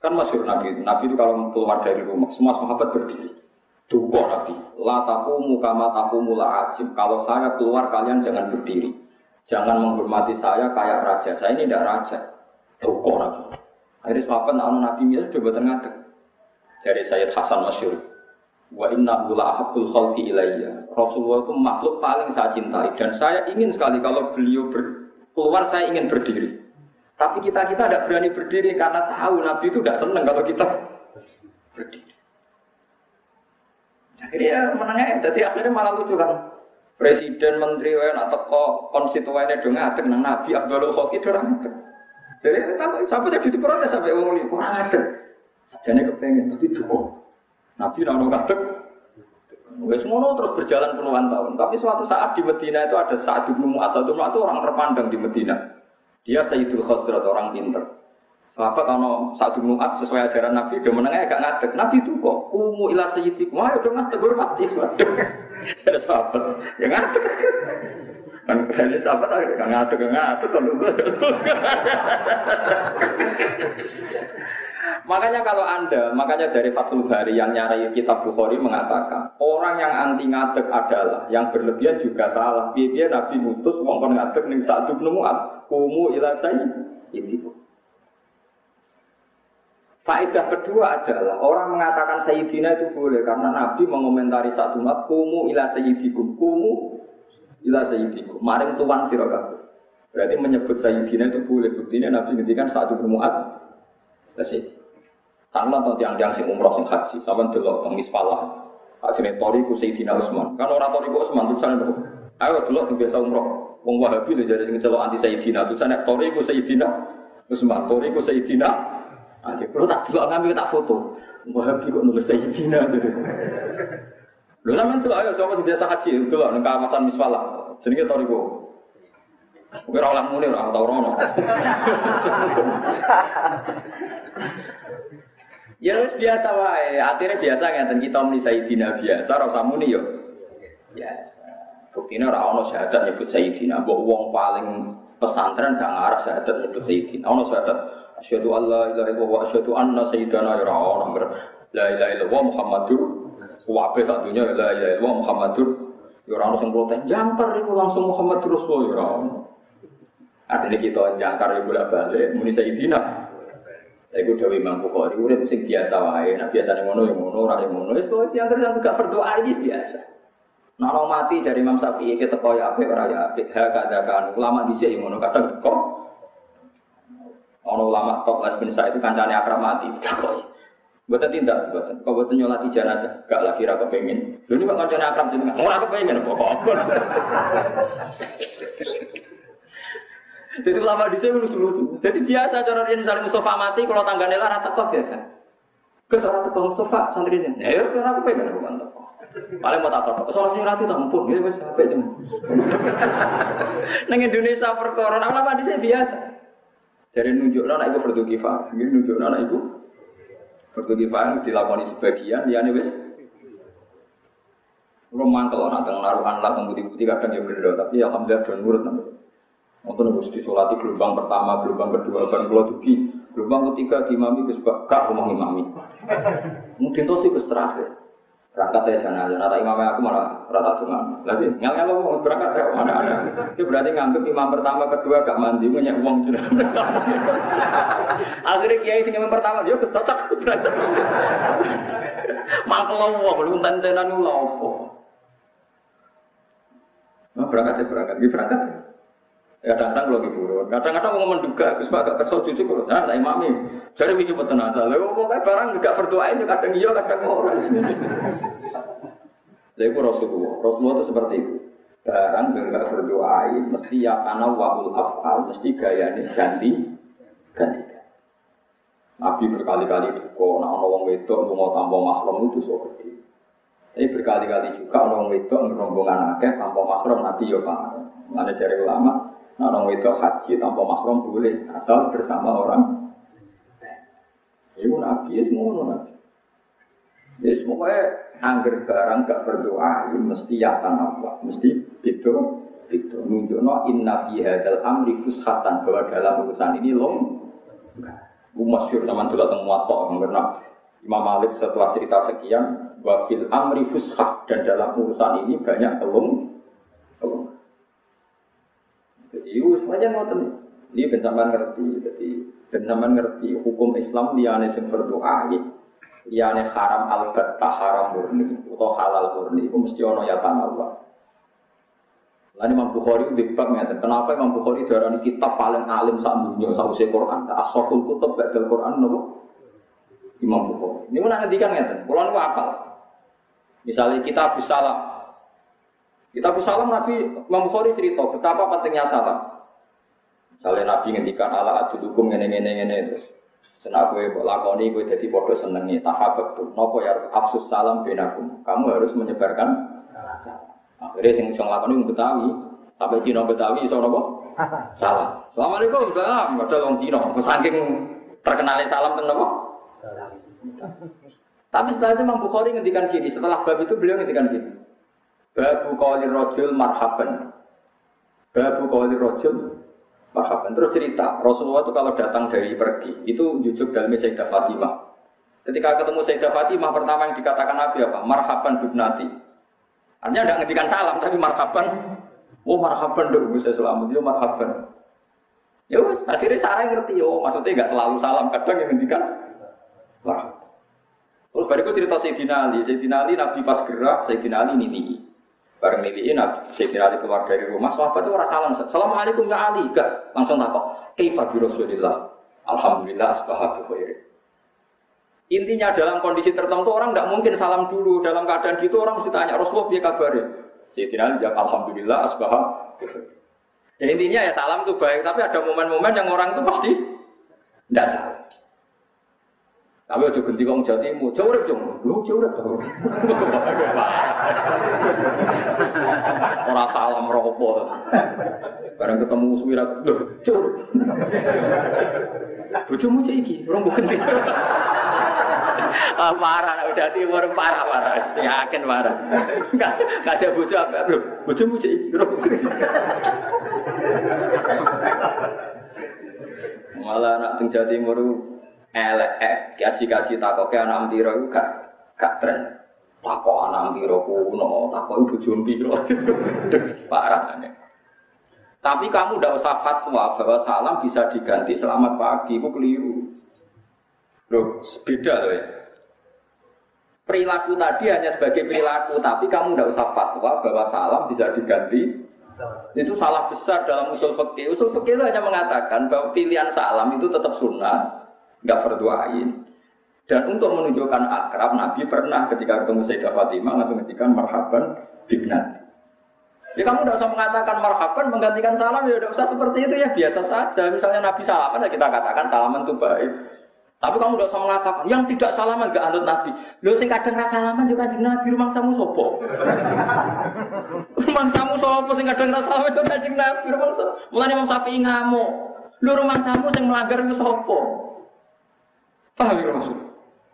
Speaker 1: Kan masyur Nabi, Nabi itu kalau keluar dari rumah, semua sahabat berdiri. Duko Nabi, la takumu kama takumu la ajim. Kalau saya keluar kalian jangan berdiri. Jangan menghormati saya kayak raja. Saya ini tidak raja. Duko Nabi. Akhirnya sahabat nak Nabi sudah buat ngatek. Dari Sayyid Hasan Masyur. Wa inna la ahabbul khalqi ilayya. Rasulullah itu makhluk paling saya cintai dan saya ingin sekali kalau beliau ber, keluar saya ingin berdiri. Tapi kita kita tidak berani berdiri karena tahu Nabi itu tidak senang kalau kita berdiri. Akhirnya menangnya, jadi akhirnya malah lucu kan. Presiden, menteri, atau kok konstituennya dong ngatek nang Nabi Abdul Khalqi dorang ngatek. Jadi kalau sampai jadi diprotes sampai ngomong ini kurang adek. Sajane kepengen tapi duko. Nabi nang ngadeg. Wes ngono terus berjalan puluhan tahun. Tapi suatu saat di Medina itu ada Sa'ad bin Mu'adz. Sa'ad bin itu orang terpandang di Medina. Dia Sayyidul Khosrat, orang pinter. Sahabat kalau Sa'ad bin Mu'adz sesuai ajaran Nabi, dia menengah agak ngadeg. Nabi itu kok, umu ila sayyidikum. Wah, udah ngadeg, hormati. Ada sahabat, yang ngadeg. Kan kayaknya sahabat ngatur kan ngatur kalau Makanya kalau anda, makanya dari Fathul Bari yang nyari kitab Bukhari mengatakan orang yang anti ngadeg adalah yang berlebihan juga salah. Biar Nabi mutus ngomong ngadeg nih satu penemuan kumu ilasai itu. Faedah kedua adalah orang mengatakan Sayyidina itu boleh karena Nabi mengomentari satu mat kumu ila sayyidikum kumu ila sayyidikum. Maring tuan sira Berarti menyebut sayyidina itu boleh. Buktinya Nabi ngendikan satu muat Tasik. Tanpa atau tiang-tiang sing umroh sing haji, sampean delok wong misfalah. Ajine toriku Sayyidina Utsman. Kan ora toriku Utsman tulisane itu. Ayo delok sing biasa umroh. Wong Wahabi lho jadi sing celok anti Sayyidina tulisane toriku Sayyidina Utsman. Toriku Sayyidina. Ah, perlu tak delok ngambil tak foto. Wahabi kok nulis Sayyidina. Lho sampean delok ayo sapa sing biasa haji delok nang kawasan misfalah. Jenenge Torigo. Kowe ora oleh muni ora tau rono. Ya wis biasa wae, akhirnya biasa ngeten kita muni Sayyidina biasa ora usah muni yo. Biasa. Buktine ora ono syahadat nyebut Sayyidina, mbok wong paling pesantren gak ngarah syahadat nyebut Sayyidina. Ono syahadat asyhadu alla ilaha illallah wa asyhadu anna sayyidana ya ora ono la ilaha illallah Muhammadur wa satunya la ilaha illallah Muhammadur Ya orang langsung protes, jangkar itu langsung Muhammad terus loh ya orang. Artinya kita jangkar itu bolak balik, muni Sayyidina. Iku Dewi Imam Bukhari, udah sing biasa wae. Nah biasa nih mono yang mono, orang yang mono. Itu yang terus gak berdoa ini biasa. Nah orang mati dari Imam Syafi'i kita kau ya apik ora ya apik. Ha kadakan ulama di sini mono kadang teko. Ono ulama top Les bin itu kancane akrab mati. Kok Buatan tindak, buatan. Kau buatan nyolati jenazah, gak lagi raka pengen. Lu ini kok kancane akrab jenengan, ora kepengen apa apa. Jadi lama di sini lucu-lucu. Jadi biasa cara dia misalnya Mustafa mati, kalau tanggane lara teko biasa. Ke seorang teko Mustafa santri ini. Ya, ora kepengen apa mantap. Paling mau tak apa? Soalnya nyurati tak mumpun, ya wis sampai jam. Neng Indonesia perkara, lama di sini biasa. Jadi nunjuk anak ibu fardu kifah, ini nunjuk anak ibu Waktu kifayah dilakoni sebagian, ya wis. Kalau mangkel nak tengah naruhan lah putih kadang ya bener, tapi alhamdulillah dan nurut nanti. Untuk nunggu di solati gelombang pertama, gelombang kedua, kan kalau tuh Gelombang ketiga di imami ke gak rumah imami. Mungkin tuh sih ke terakhir. Berangkat ya jangan aja. Nata imamnya aku malah rata dengan. Lagi ngel ngel mau berangkat ya mana ada. Itu berarti nganggep imam pertama kedua gak mandi punya uang sudah. Akhirnya kiai sing imam pertama dia cocok berangkat. Mangkel uang belum tentenan lopo. Nah, berangkat ya berangkat, ya berangkat. Ya kadang-kadang kalau gitu, kadang-kadang mau menduga, Gus Pak gak kerso cucu kalau saya tak imami. Jadi mikir betul nada, lalu pokoknya barang gak berdoa ini kadang iya kadang orang. Jadi itu Rasulullah, Rasulullah itu seperti itu. Barang gak berdoa mesti ya karena wahul afal, mesti gaya ini ganti, ganti. Nabi berkali-kali duka, nah orang wedok mau tanpa mahram itu so gede. Tapi berkali-kali juga orang wedok rombongan akeh tanpa mahram Nabi ya Pak. Mana cari ulama, orang itu haji tanpa mahram boleh, asal bersama orang. Itu nabi, itu semua nabi. Ya semuanya angger barang gak berdoa, ya mesti ya Allah, mesti gitu, gitu. Nunjukno inna fi hadal amri fushatan bahwa dalam urusan ini long. Bu masyur sama dulu tentang muatok karena Imam Malik setelah cerita sekian, wafil amri fushat dan dalam urusan ini banyak telung, Itu semuanya ngoten. Ini bencaman ngerti, jadi bencaman ngerti hukum Islam liane sing berdoa liane haram albatta haram murni atau halal murni itu mesti ono ya Allah. Lalu Imam Bukhari itu bab ngeten. Kenapa Imam Bukhari darani kitab paling alim saat dunia sausé Quran? Asoful kutub badal Quran nopo? Imam Bukhari. Ini mana ngendikan ngeten. Kula niku apal. Misalnya kita salam, Kitab salam Nabi Imam Bukhari cerita betapa pentingnya salam. Misalnya Nabi ngendikan ala adulukum ngene ngene ngene terus. Senak gue lakoni gue jadi bodoh senengi tahabak tuh. Nopo ya afsus salam benakum. Kamu harus menyebarkan salam. Akhirnya sing sing lakoni Betawi sampai Cina Betawi iso nopo? Salam. Assalamualaikum salam. Padahal wong Cina saking terkenalnya salam teng nopo? Tapi setelah itu Imam Bukhari ngendikan gini, setelah bab itu beliau ngendikan gini. Babu kawalir rojul marhaban. Babu kawalir rojul marhaban. Terus cerita, Rasulullah itu kalau datang dari pergi, itu jujuk dalam Sayyidah Fatimah. Ketika ketemu Sayyidah Fatimah, pertama yang dikatakan Nabi apa? Marhaban bibnati. Artinya tidak ngedikan salam, tapi marhaban. Oh marhaban dong, bisa selamat. Yo marhaban. Ya wes, akhirnya saya ngerti, oh maksudnya nggak selalu salam, kadang yang ngendikan marhaban. Terus bariku cerita Sayyidina Ali, Sayyidina Ali Nabi pas gerak, Sayyidina Ali ini Bareng niliin Nabi Sayyidina Ali keluar dari rumah, sahabat itu orang salam. Assalamualaikum ya Ali, gak langsung takut. Kaifa bi Rasulillah. Alhamdulillah asbaha bi Intinya dalam kondisi tertentu orang tidak mungkin salam dulu. Dalam keadaan gitu orang mesti tanya Rasulullah dia kabarnya. Sayyidina Ali jawab Alhamdulillah asbaha Ya intinya ya salam itu baik, tapi ada momen-momen yang orang itu pasti tidak salam. Tapi aja ganti kong jatimu, jauh urip jong, lu jauh urip jauh. Ora salam ropo. Bareng ketemu suwirat, lho, jauh. Bojomu cek iki, ora mbok ganti. Ah parah, udah timur parah parah, yakin parah. Enggak, ada bojo apa, lho, bojomu cek iki, ora Malah anak teng Jawa Timur elek eh kaji-kaji takoke anak piro iku gak gak tren. Takok anak piro kuno, takok ibu piro. Parah ane. Tapi kamu tidak usah fatwa bahwa salam bisa diganti selamat pagi, itu keliru. Loh, beda loh ya. Perilaku tadi hanya sebagai perilaku, tapi kamu tidak usah fatwa bahwa salam bisa diganti. Itu salah besar dalam usul fikih. Usul fikih itu hanya mengatakan bahwa pilihan salam itu tetap sunnah, nggak berdoain. Dan untuk menunjukkan akrab, Nabi pernah ketika ketemu Sayyidah Fatimah langsung ngetikkan marhaban bibnat. Ya kamu tidak usah mengatakan marhaban menggantikan salam ya tidak usah seperti itu ya biasa saja. Misalnya Nabi salaman ya kita katakan salaman itu baik. Tapi kamu tidak usah mengatakan yang tidak salaman gak anut Nabi. Lo sing kadang rasa salaman juga di Nabi rumah samu sopo. rumah samu sopo sing kadang rasa salaman juga di Nabi rumah samu. Mulane Imam Syafi'i ngamuk. Lu rumah samu sing melanggar itu sopo. Paham ya maksud?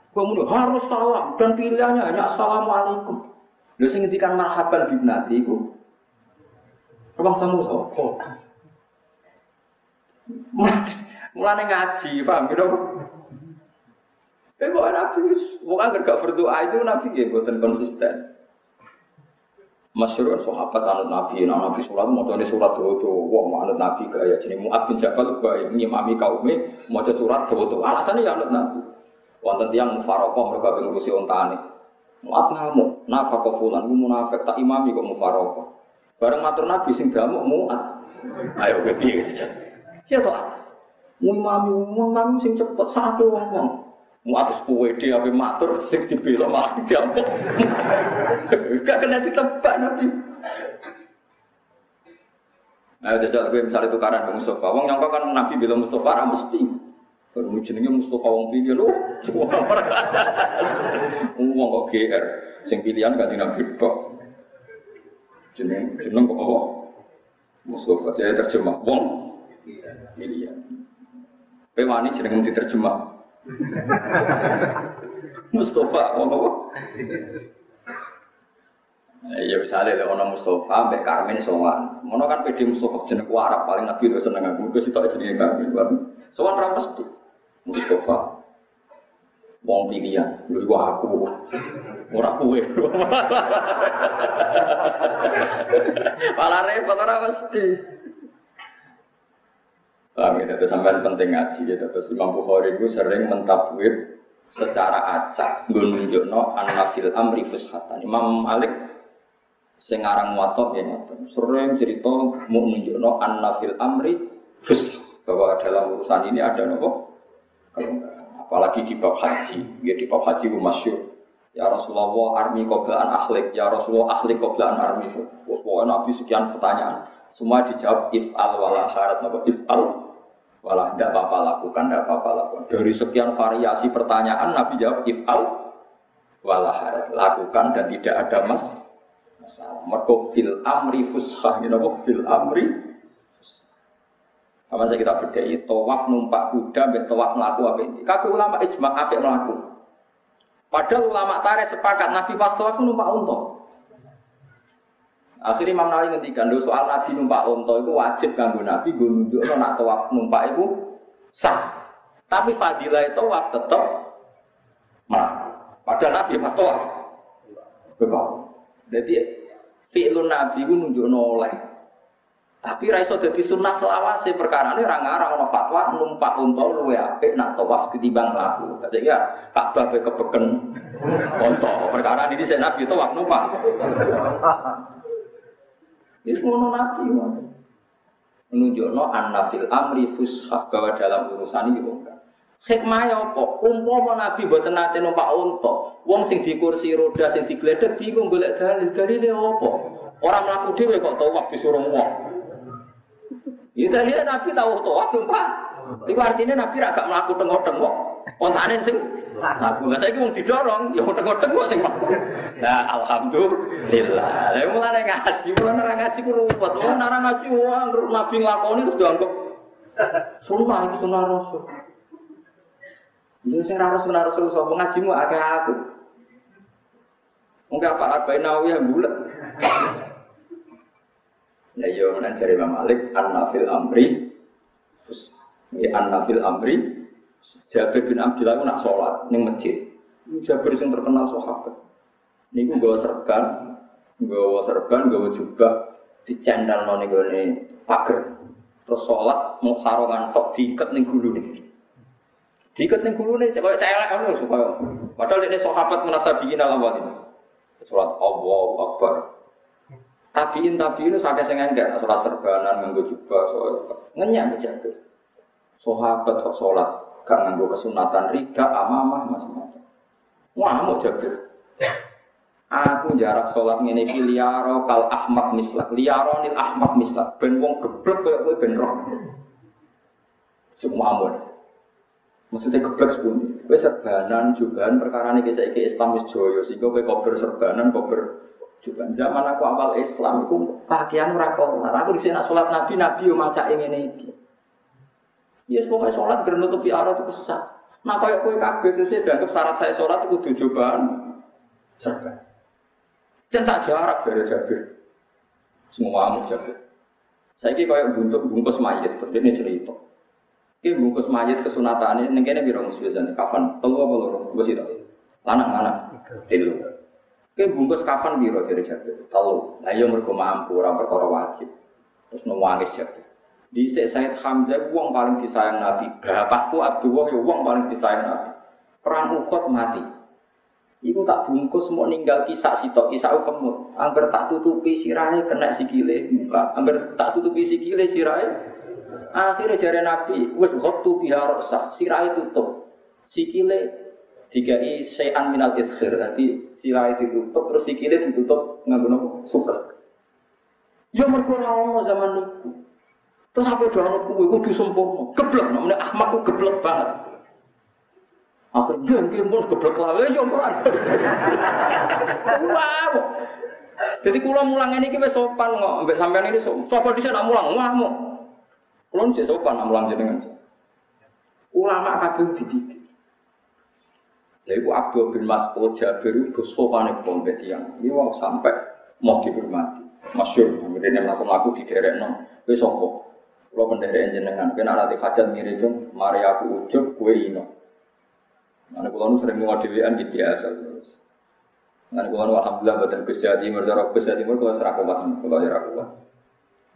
Speaker 1: Kemudian harus salam dan pilihannya hanya assalamualaikum. Lu sing ngendikan marhaban bibnati iku rumah samu sapa? Mulane ngaji, paham gitu? Eh, bukan Nabi, bukan gak berdoa itu Nabi ya, bukan konsisten. Masyur sahabat anut Nabi, nah Nabi sholat mau tuh surat tuh tuh, wah mau anut Nabi gaya jadi Muat bin Jabal gaya ngimami kaumnya mau surat tuh tuh, alasannya ya anut Nabi. Wonten tiang mufarokoh mereka pengurusi ontane. Muat ngamuk, nafkah fulan, gue munafik tak imami kok mufarokoh. Bareng matur Nabi sing damuk muat. Ayo gue piye Ya toh, mau imami, mau imami sing cepet sakit wong. Muat sepuluh dia apa matur sing dibela malah diamuk. Gak kena ditebak Nabi. Nah, jajal gue misalnya tukaran ke Mustafa. Wong nyangka kan Nabi bilang Mustafa mesti. Baru jenenge Mustafa wong pilih lho. Wong kok GR. Sing pilihan gak Nabi tok. Jeneng jeneng kok apa? Mustafa jadi terjemah wong pilihan. Kowe wani jeneng diterjemah. Mustafa wong apa? Ya misalnya ada orang Mustafa, Mbak Karmen sowan. Mono kan PD Mustafa jeneng Arab paling Nabi lu seneng aku, sih tak jenenge Karmen. Sowan ra mesti. Mustafa. Wong pilihan, lu gua aku. Ora kuwe. Malah repot ora mesti. Paham ya, itu sampai penting ngaji gitu. Terus Imam Bukhari itu sering mentabwid secara acak. Gue nunjukno anafil amri fushatan. Imam Malik sing aran muwatta ya ngoten. Sering cerita mau nunjukno annafil amri fus bahwa dalam urusan ini ada nopo kelonggaran. Apalagi di bab haji, ya di bab haji itu masyur. Ya Rasulullah armi qoblaan akhlik, ya Rasulullah akhlik qoblaan armi. Pokoknya Nabi sekian pertanyaan, semua dijawab if al wala syarat nopo if al wala tidak apa-apa lakukan, tidak apa-apa lakukan. Dari sekian variasi pertanyaan Nabi jawab if al wala syarat lakukan dan tidak ada mas masalah. Mereka fil amri fushah, you know, fil amri sama saja kita berdaya, tawaf numpak kuda, mbak tawaf melaku apa ini. Kakek ulama ijma apa melaku. Padahal ulama tarik sepakat Nabi pas tawaf numpak unta. Akhirnya Imam Nawawi ngendikan soal Nabi numpak unta itu wajib kanggo Nabi gue nunjuk nak tawaf numpak itu sah. Tapi fadilah itu tawaf tetap melaku. Padahal Nabi pas tawaf. Betul. Jadi fi'lun Nabi itu nunjuk oleh. Tapi ra iso dadi sunnah selawase perkara ini orang ngarang ana fatwa numpak unta luwe apik nak tawaf ketimbang laku. Sehingga Ka'bah pe kebeken unta. Perkara ini saya Nabi tawaf numpak. Ini semua Nabi menunjukno an-nafil amri fushah bahwa dalam urusan ini bukan. Hikmah ya apa? Umpama Nabi mboten nate numpak unta, wong sing di kursi roda sing digledek bingung golek dalil. Dalile apa? Orang mlaku dhewe kok tawaf disuruh wong. Ya dalile Nabi tahu tawaf numpak. Iku artinya Nabi ra gak mlaku tengok-tengok. Ontane sing laku. Lah saiki wong didorong, ya tengok-tengok sing Nah, alhamdulillah. Lah mulane ngaji, mulane ora ngaji ku ruwet. Wong ora ngaji wong Nabi nglakoni terus dianggap sunnah itu sunnah Rasul. Jadi saya harus benar rasul sopo ngajimu agak aku. Mungkin apa arba'in yang bulat. Ya iya menan cari Imam Malik an-nafil amri. Terus ya an-nafil amri. Jabir bin Abdullah itu nak sholat ning masjid. Jabir yang terkenal sahabat. Niku gawa serban, gawa serban, gawa jubah dicendal noni gue pagar. Terus sholat mau sarongan tok diikat ning gulu nih. Diikat ning gulune kaya celek ngono supaya padahal ini sahabat munasabiin al awal ini. Salat Allahu Akbar. Tabiin tabiin sakit sing enggak salat serbanan nganggo jubah soal ngenyak menjaga. Sahabat kok salat gak nganggo kesunatan rida amamah macam-macam. Wah mau jaga. Aku jarak sholat ngene iki liyaro kal ahmad mislak, liyaro nil ahmad mislak. Ben wong geblek koyo kowe ben roh. Semua Maksudnya geblek sepundi. Kowe serbanan jubahan perkara ini kisah iki Islam wis joyo sehingga kowe kober serbanan kober jubahan. Zaman aku awal Islam aku pakaian ora kelar. Aku di sini sholat Nabi Nabi yo maca ngene iki. Ya yes, pokoknya sholat biar nutupi aurat itu sah. Nah kayak kue kabeh terus dianggap syarat saya sholat itu kudu jubahan serban. Dan tak jarak dari Jabir. Semua amu Jabir. Saya kira kayak bentuk bungkus mayat, ini cerita. Ki bungkus mayit kesunatane ning kene piro biasane kafan telu apa loro wis itu. Lanang lanang. Telu. Ki bungkus kafan piro dari Jabir? Telu. Lah yo iya mergo mampu ora perkara wajib. Terus nangis Jabir. Di Said Hamzah wong paling disayang Nabi. Bapakku Abdullah ya wong paling disayang Nabi. Perang Uhud mati. Iku tak bungkus mau ninggal kisah sitok kisah kemut. Angger tak tutupi sirahe kena sikile muka. Angger tak tutupi sikile sirahe. Akhirnya jari Nabi, wes ghottu biha rosah, sirahe tutup. Sikile dikai sayan minal idkhir. Jadi sirahe ditutup terus sikile ditutup nganggo? Suket. Ya mergo ora zaman niku. Terus doa anut kuwe kudu sempurna. Geblek namanya Ahmad ku geblek banget. Akhirnya dia mau geblek lawe ya ora. Wow. Jadi kula mulang ini kita sopan kok, mbek sampean ini sopan. Sopan dhisik nak mulang ngamuk. Kula sih sopan nak mulang jenengan. Ulama kabeh dipikir. Lha iku Abdul bin Mas'ud Jabir itu bombet yang. Ini wong sampai mau dihormati. Masyur, kemudian melakukan laku di daerah no. Wis Kalau penderek jenengan, kena nanti hajat mirip mari aku ujuk, kue ino. Mana kalau sering mau dewan gitu biasa terus. Mana kalau alhamdulillah buatan Gus Jawa Timur, darah Gus Jawa Timur kalau serah kuat, kuat.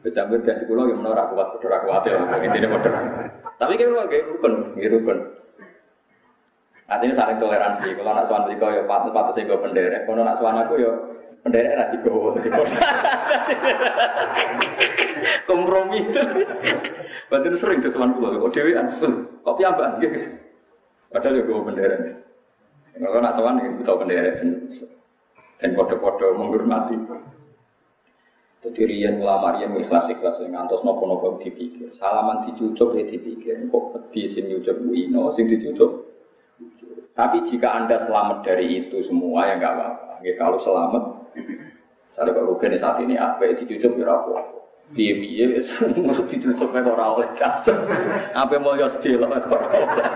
Speaker 1: Dan pulau yang menolak kuat, berdoa kuat ya, intinya berdoa. Tapi kalau kayak rukun, kayak rukun. Artinya saling toleransi. Kalau anak suan mereka ya patut patut sih gue penderek. Kalau anak suan aku ya penderek nanti gue. kompromi. Berarti sering sama pulau. Kok dewi an? Kok piambak guys? Padahal ya gue bendera. Kalau nak sowan ya tahu bendera dan kode-kode menghormati. Jadi rian ulama rian ikhlas ikhlas yang ngantos nopo nopo dipikir. Salaman dicucuk ya dipikir. Kok di sini ucap ino, sing dicucuk. Tapi jika anda selamat dari itu semua ya nggak apa-apa. Kalau selamat, saya kalau rugen saat ini apa dicucuk ya apa piye-piye mesti ditutup nek ora oleh cacat. Apa mau yo sedih lho nek ora oleh.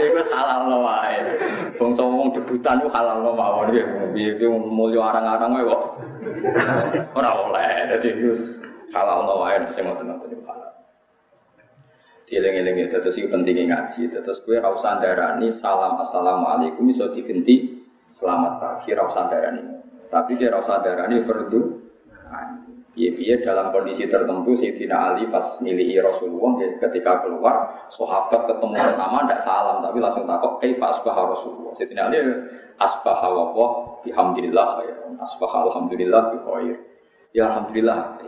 Speaker 1: Iku halal lo wae. Wong debutan ku halal lo mawon ya. Piye-piye mulya arang-arang wae kok. Ora oleh. Dadi wis halal lo wae sing ngoten-ngoten halal. Dieling-eling ya, terus itu pentingnya ngaji. Terus gue rau sandarani salam assalamualaikum iso digenti selamat pagi rau sandarani. Tapi dia rau sandarani fardu. Iya, dalam kondisi tertentu Sayyidina Ali pas milih Rasulullah ya, ketika keluar sahabat ketemu pertama tidak salam tapi langsung takut kaifa asbah Rasulullah? Sayyidina Ali asbah wa bihamdillah ya asbah alhamdulillah bi khair. Ya alhamdulillah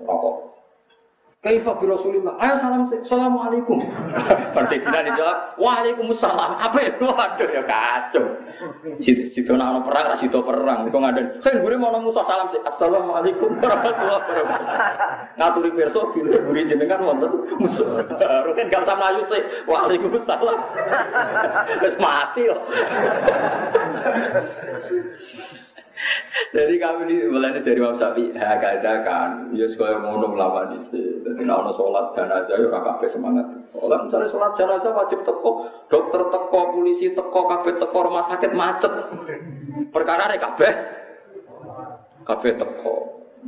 Speaker 1: rokok Kaifa bi Rasulillah? Ayo salam Assalamualaikum. Bar Sayyidina dijawab, Waalaikumsalam. Apa itu? Waduh ya kacau. Situ situ ana perang, ra situ perang. Kok ngaden, "Hei, gure mau Musa salam Assalamualaikum warahmatullahi wabarakatuh." Ngaturi perso bilih gure jenengan wonten musuh. Baru kan gak usah mlayu sih. Waalaikumsalam. Wis mati loh. Jadi kami di mulai dari Imam Syafi'i ada kan, ya sekolah ngono lama di sini. Jadi kalau sholat jenazah ya kafe semangat. Kalau misalnya sholat jenazah wajib teko, dokter teko, polisi teko, kafe teko, rumah sakit macet. Perkara ini kafe, kafe teko,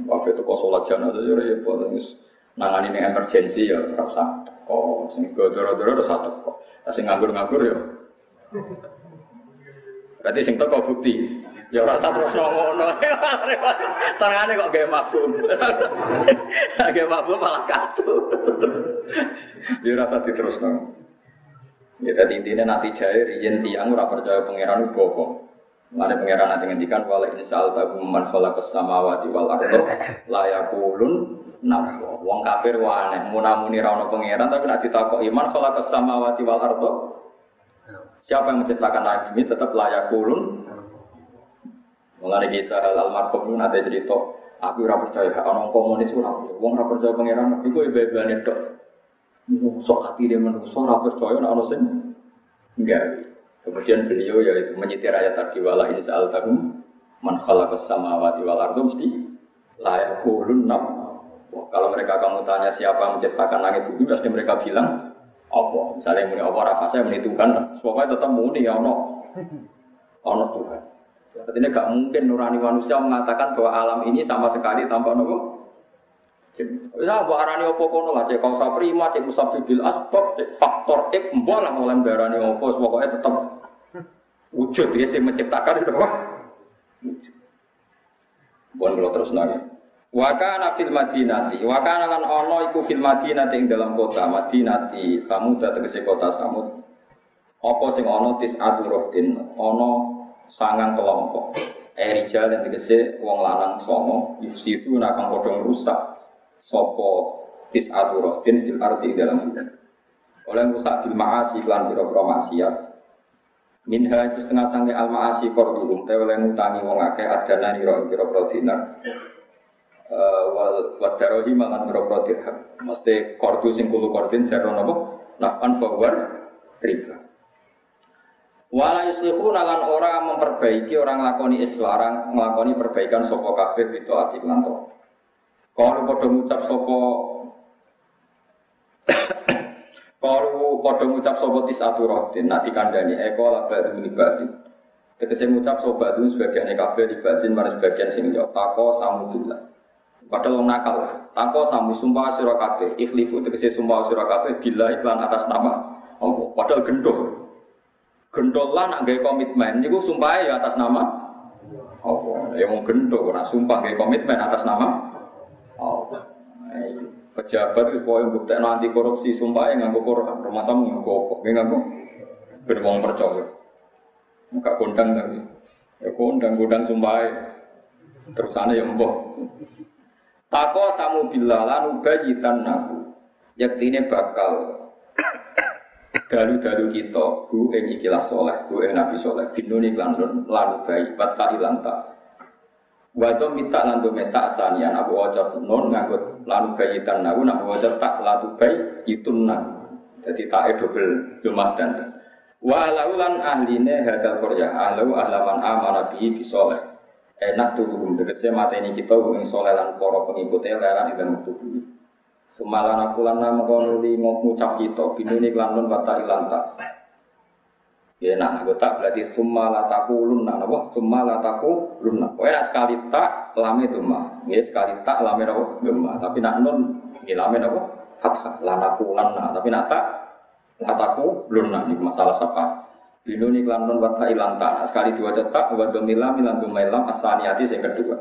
Speaker 1: kafe teko sholat jenazah ya terus nangani ini emergensi ya rasa teko, sing godoro-godoro rasa teko, sing nganggur-nganggur ya. Berarti sing teko bukti. Ya rasa terus ngono. Tangane kok gawe mabum. Gawe mabum malah kacau. Ya rasa diterusno. Ya tadi intinya nanti jaya riyen tiang ora percaya pangeran bohong. Mana pangeran nanti ngendikan wala insal tahu man khalaqas samawati wal ardo la yakulun nah wong kafir wae aneh munamuni ra ono pangeran tapi nek ditakok iman khalaqas samawati wal ardo Siapa yang menciptakan langit bumi tetap layak kulun Mulane kisah almarhum itu nanti cerita, aku ora percaya orang komunis ora percaya. Wong ora percaya pangeran iku ibadane tok. Sok hati dia manusia ora percaya nek ana enggak. Kemudian beliau yaitu menyetir ayat tadi wala ini saal tahum man khalaqas samawati wal ardo mesti layak kulun nam. Kalau mereka kamu tanya siapa menciptakan langit bumi, pasti mereka bilang apa. Misalnya muni apa, rafa saya menentukan, pokoknya tetap muni ya ono, ono Tuhan. Artinya gak mungkin nurani manusia mengatakan bahwa alam ini sama sekali tanpa nopo Wis mbok arani apa kono lah cek kausa prima, cek musabibil asbab, cek faktor X mbok lah oleh darani apa pokoke tetep wujud dia sing menciptakan itu apa? Bon kalau terus lagi. Wakana fil madinati, wakana lan ono iku fil madinati ing dalam kota madinati, samud tegese kota samud. Apa sing ono tis aturodin, ono sangang kelompok. Eh rijal dan tegese wong lanang songo, yufsidu nakang podong rusak sopo tis aturohin fil arti dalam bulan. Oleh rusak bil maasi klan biro biro maksiat. Minha itu setengah sange al maasi kordurum. Tapi oleh ngutangi wong akeh adana niro biro biro dinar. Eh, wal wadarohi mangan biro biro dirham. Mesti kordu sing kulu kordin jaro nopo nafan forward riba. Wala yuslihu nalan orang memperbaiki orang lakoni islarang ngelakoni perbaikan sopo kabeh itu ati lanto. Kalau pada ngucap sopo Kalau pada ngucap sopo tisatu rohtin Nanti kandani Eko lah badu ini batin Tegese ngucap sopo badu sebagian kabeh di batin Mari sebagian sing yo Tako samu bila Padahal wong nakal Tako samu sumpah surah kabeh Ikhlifu. Tegese sumpah surah kabeh Bila iklan atas nama Padahal gendol Gendol lah nak gaya komitmen Ini sumpah ya atas nama Allah Ya mau gendol Nah sumpah gaya komitmen atas nama Oh, pejabat itu yang bukti nanti korupsi sumpah yang nganggo Quran, rumah sama nganggo apa? Nggak nganggo beruang percaya. Enggak kondang tapi, ya kondang kondang sumpah terus sana yang boh. Tako samu bila lanu bayitan nabu, yaktine bakal dalu-dalu kita, bu ing ikilah soleh, bu ing nabi soleh, binuni klan lanu bayi, bata ilanta. Wato minta lantu meta asanian aku ojo non ngangkut lalu bayitan naku nak ojo tak latu bayi itu nan jadi tak double dumas dan. Wa laulan ahline hadal korya ahlu ahlaman amana bihi bisoleh enak tuh hukum mata ini kita hubungi soleh lan pengikutnya leran dan waktu dulu Semalan aku lan nama kono li ngucap kita binuni klan kata ilanta Ya nak aku tak berarti summa lataku lunna napa summa lataku lunna. Kowe nak sekali tak lame itu mah. Ya sekali tak lame napa gemma. Tapi nak nun ya lame napa fathah lanaku lanna. Tapi nak tak lataku lunna ini masalah sapa. Binu ni klan nun wata ilan tak. Sekali dua detak wa domila milan domailam asaniati yang kedua.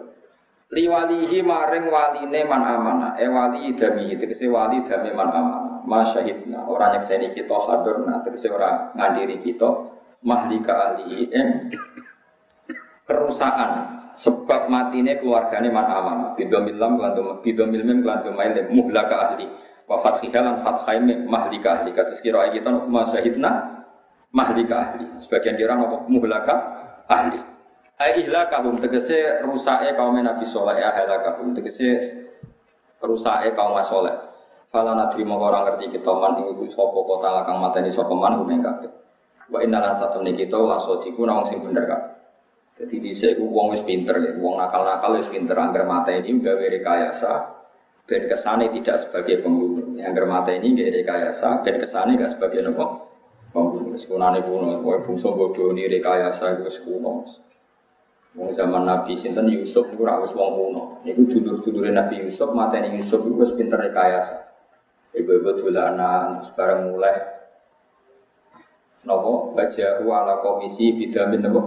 Speaker 1: Liwalihi maring waline man amana. E wali dami. Itu wali dami man amana. Masyahidna orang yang seni kita hadirna terus orang ngadiri kita. Mahlika ahli eh, kerusakan sebab matine keluargane man amanah bidomil lam kelantum bidomil mim kelantum muhlaka ahli. Wa fathiha lan fathaim mahlika ahli. Kados kira kita masahidna mahlika ahli. Sebagian kira apa muhlaka ahli ai ihlakahum tegese rusake kaum Nabi saleh ya halakahum tegese rusake kaum saleh fala nadri mongko ora ngerti kita man ing iku sapa kota lakang mateni sapa man kuwi kabeh Wa inna lan satu nih kita langsung diku nawang sing bener kan. Jadi di sini uang wis pinter ya, uang nakal-nakal wis pinter angker mata ini gawe rekayasa ben kesane tidak sebagai pembunuh. Angker mata ini gawe rekayasa ben kesane gak sebagai nopo pembunuh. Sekunane kuno, kowe bungsu bodoh ini rekayasa itu sekuno. Wong zaman Nabi sinten Yusuf niku ora wis wong kuno. Niku dulur-dulure Nabi Yusuf mateni Yusuf iku wis pinter rekayasa. Ibu-ibu dolanan sebarang mulai. Nopo? Bajahu ala komisi bidamin nopo?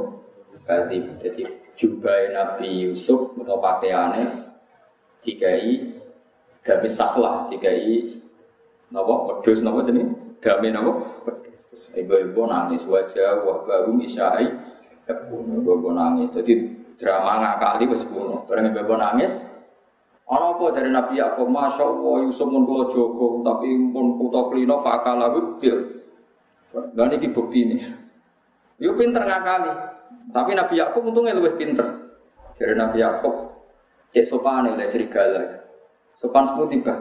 Speaker 1: Berarti jadi jubah Nabi Yusuf atau pakaiannya dikai dami sahlah dikai nopo? Pedus nopo jadi dami nopo? Ibu-ibu nangis. Wajah wah baru isyai ibu-ibu nangis jadi drama ngakali wis kuno bareng ibu-ibu nangis Ana apa dari Nabi Yakub, Masya Allah, Yusuf pun kula jogo, tapi pun putra klino fakalah bil. Lah niki ini. Yo pinter ngakali. Tapi Nabi Yakub untungnya lebih pinter. Jadi Nabi Yakub cek sopan oleh serigala. Sopan semua tiba.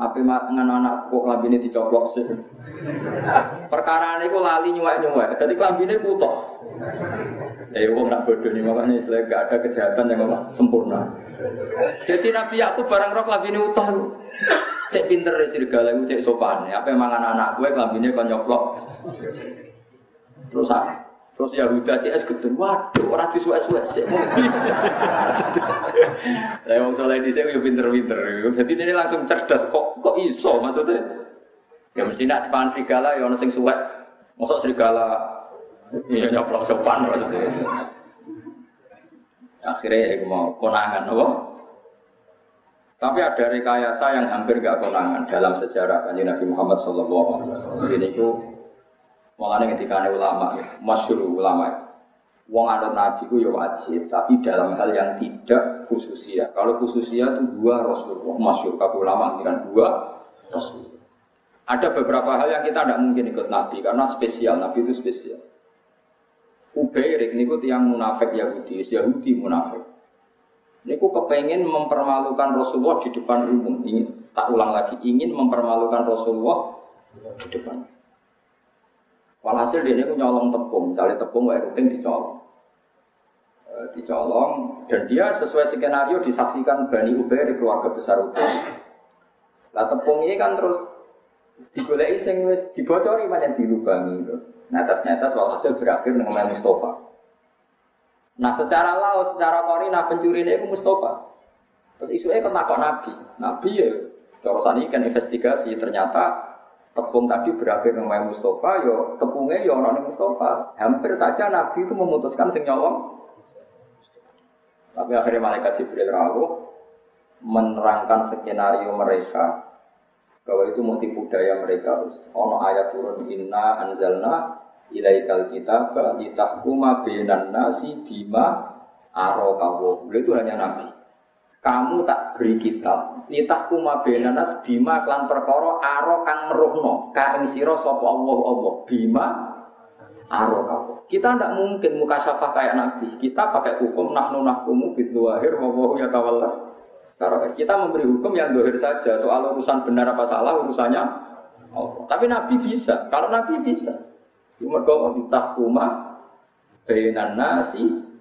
Speaker 1: Api dengan anak kok ini dicoplok sih. Perkara ini kok lali nyuwek nyuwek. Jadi ini kutok. Ya wong nak bodoh nih makanya istilah gak ada kejahatan yang apa sempurna. Jadi Nabi Yakub barang roh ini utuh. Cek pinter ya serigala itu cek sopan. Apa mangan anak gue kelambinnya kan nyoplok. Terus ah, Terus Yahuda CS gedung, waduh, orang disuwek-suwek sih. Saya mau soleh di sini, pinter-pinter. Jadi ini langsung cerdas, kok kok iso maksudnya? Ya mesti nak depan serigala, ya orang sing suwek. Masuk serigala, iya nyoplok sopan maksudnya. Akhirnya ya mau konangan, apa? Tapi ada rekayasa yang hampir gak konangan dalam sejarah kanji Nabi Muhammad SAW. Ini itu Makanya ketika ada ulama, masyur ulama, Wong anut Nabi itu ya wajib, tapi dalam hal yang tidak khususia. Kalau khususia itu dua Rasulullah, masyur. Kalau ulama kan dua Rasul. Ada beberapa hal yang kita tidak mungkin ikut Nabi karena spesial. Nabi itu spesial. Ubairik ini yang munafik Yahudi, Yahudi munafik. Ini aku kepengen mempermalukan Rasulullah di depan umum. Ingin tak ulang lagi, ingin mempermalukan Rasulullah di depan. Walhasil dia ini nyolong tepung, cari tepung wae rutin dicolong. E, dicolong dan dia sesuai skenario disaksikan Bani Ubair di keluarga besar Ubair. Lah tepung ini kan terus digoleki sing wis dibocori banyak dilubangi terus. Netes-netes walhasil berakhir dengan Mustafa. Nah secara laut, secara korina pencuri ini Mustafa. Terus isunya kan takut Nabi. Nabi ya, corosan ini kan investigasi ternyata tepung tadi berakhir dengan Mustafa, yo tepungnya yo orang Mustafa. Hampir saja Nabi itu memutuskan sing nyolong. Tapi akhirnya malaikat Jibril rawuh menerangkan skenario mereka bahwa itu mau tipu daya mereka. Ono ayat turun inna anzalna ilaikal kitab litahkuma bainan nasi bima arokawo. Itu hanya Nabi kamu tak beri kitab nitah kuma benanas bima klan perkara aro kang meruhno ka ing sira sapa Allah Allah? Bima aro kamu kita tidak mungkin muka syafah kayak nabi. Kita pakai hukum nahnu nahkumu bidwahir wa ya tawallas. Sarahir kita memberi hukum yang dohir saja. Soal urusan benar apa salah urusannya Allah. Tapi nabi bisa. Kalau nabi bisa. Cuma kau nitah kuma benan